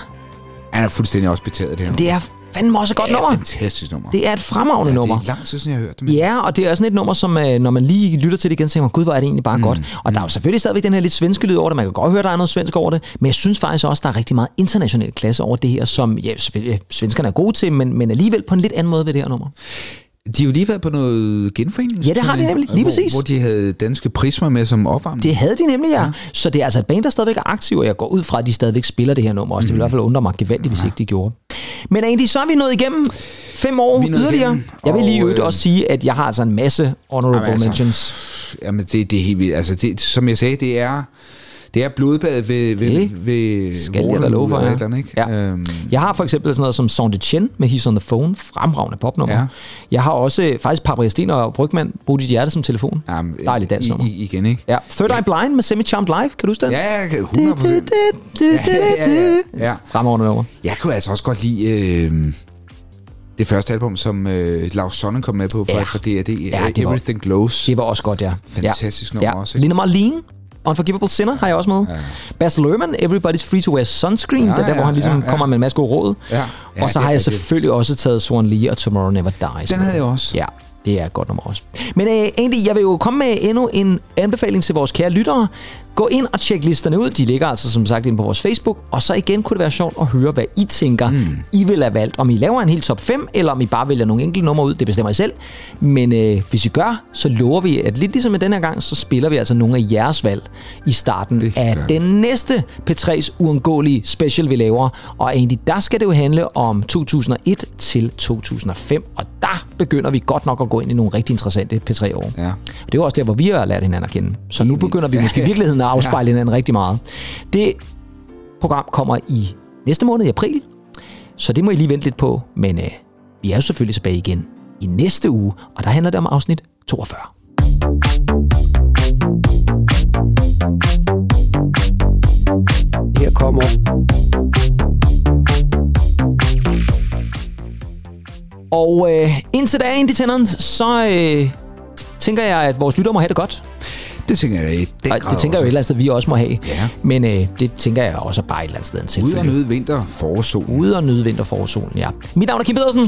Han er fuldstændig også betaget det her. det er fandme også et godt det er nummer. et fantastisk nummer. Det er et fremragende ja, nummer. Det er lang tid siden, jeg har hørt det. men- Ja, og det er sådan et nummer, som øh, når man lige lytter til det igen, så tænker man, gud, hvor er det egentlig bare mm. godt. Og der er jo selvfølgelig stadigvæk den her lidt svenske lyd over det. Man kan godt høre, der er noget svensk over det. Men jeg synes faktisk også, der er rigtig meget international klasse over det her, som ja, svenskerne er gode til, men, men alligevel på en lidt anden måde ved det her nummer. De har jo lige været på noget genforening. Ja, det har de nemlig. Lige hvor, præcis. Hvor de havde danske prismer med som opvarmning. Det havde de nemlig, ja. ja. Så det er altså et band, der stadigvæk er aktiv, og jeg går ud fra, at de stadigvæk spiller det her nummer også. Det vil i hvert fald undre mig gevaldigt, hvis ikke de gjorde. Men egentlig, så er vi nået igennem fem år er yderligere. igennem, Jeg vil lige øvrigt øh, også sige, at jeg har altså en masse honorable Jamen, altså, mentions. Jamen, det, det er helt vildt. Altså, det, som jeg sagde, det er, det er blodbadet ved, ved, Det ved skal jeg da love for, ja. andet, ikke? Ja. Øhm, Jeg har for eksempel sådan noget som Sound Chen med He's on the Phone, fremragende popnummer. Ja. Jeg har også øh, faktisk Paprika Sten og Brygman, Brug dit hjerte som telefon. jamen, Dejligt dansk nummer. igen, ikke? Ja. Third Eye Blind med Semi Charmed Live, kan du huske den? Ja, jeg kan 100 procent. Ja, ja, ja, ja. Fremragende nummer. Jeg kunne altså også godt lide øh, det første album, som øh, Lars Sonne kom med på for, Ja. for DRD. Ja, det var- Everything Glows. Det var også godt, ja. Fantastisk ja. nummer ja. også, ikke? Lina Marlene, Unforgivable Sinner har jeg også med. Ja. Baz Luhrmann, Everybody's Free to Wear Sunscreen, Ja, det er der, hvor ja, han ligesom ja, ja. kommer med en masse gode råd. Ja. og Ja, så det har jeg det. selvfølgelig også taget Swan Lee og Tomorrow Never Dies. Den med. havde jeg også. Ja, det er et godt nummer også. Men øh, egentlig, jeg vil jo komme med endnu en anbefaling til vores kære lyttere. Gå ind og tjek listerne ud. De ligger altså som sagt inde på vores Facebook. Og så igen kunne det være sjovt at høre, hvad I tænker, mm. I vil have valgt. Om I laver en helt top 5, eller om I bare vælger nogle enkelte numre ud. Det bestemmer I selv. Men øh, hvis I gør, så lover vi, at lidt ligesom i denne her gang, så spiller vi altså nogle af jeres valg i starten det af den næste P3's uundgåelige special, vi laver. Og egentlig, der skal det jo handle om 2001 til 2005. Og der begynder vi godt nok at gå ind i nogle rigtig interessante P3-år. Ja. Og det er jo også der, hvor vi har lært hinanden at kende. Så nu begynder vi måske i virkeligheden at afspejle hinanden rigtig meget. Det program kommer i næste måned i april, så det må I lige vente lidt på. Men øh, vi er jo selvfølgelig tilbage igen i næste uge, og der handler det om afsnit 42. Her kommer Og øh, indtil da, Andy Tennant, så øh, tænker jeg, at vores lytter må have det godt. Det tænker jeg i den Og grad det tænker jeg jo et også. eller andet sted, vi også må have. Ja. Men øh, det tænker jeg også bare et eller andet sted en Ude og nyde vinter, forårsolen. Ude og nyde vinter forårsolen, ja. Mit navn er Kim Pedersen.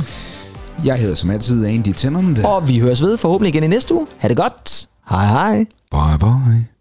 Jeg hedder som altid Andy Tennant. Og vi høres ved forhåbentlig igen i næste uge. Ha' det godt. Hej hej. Bye bye.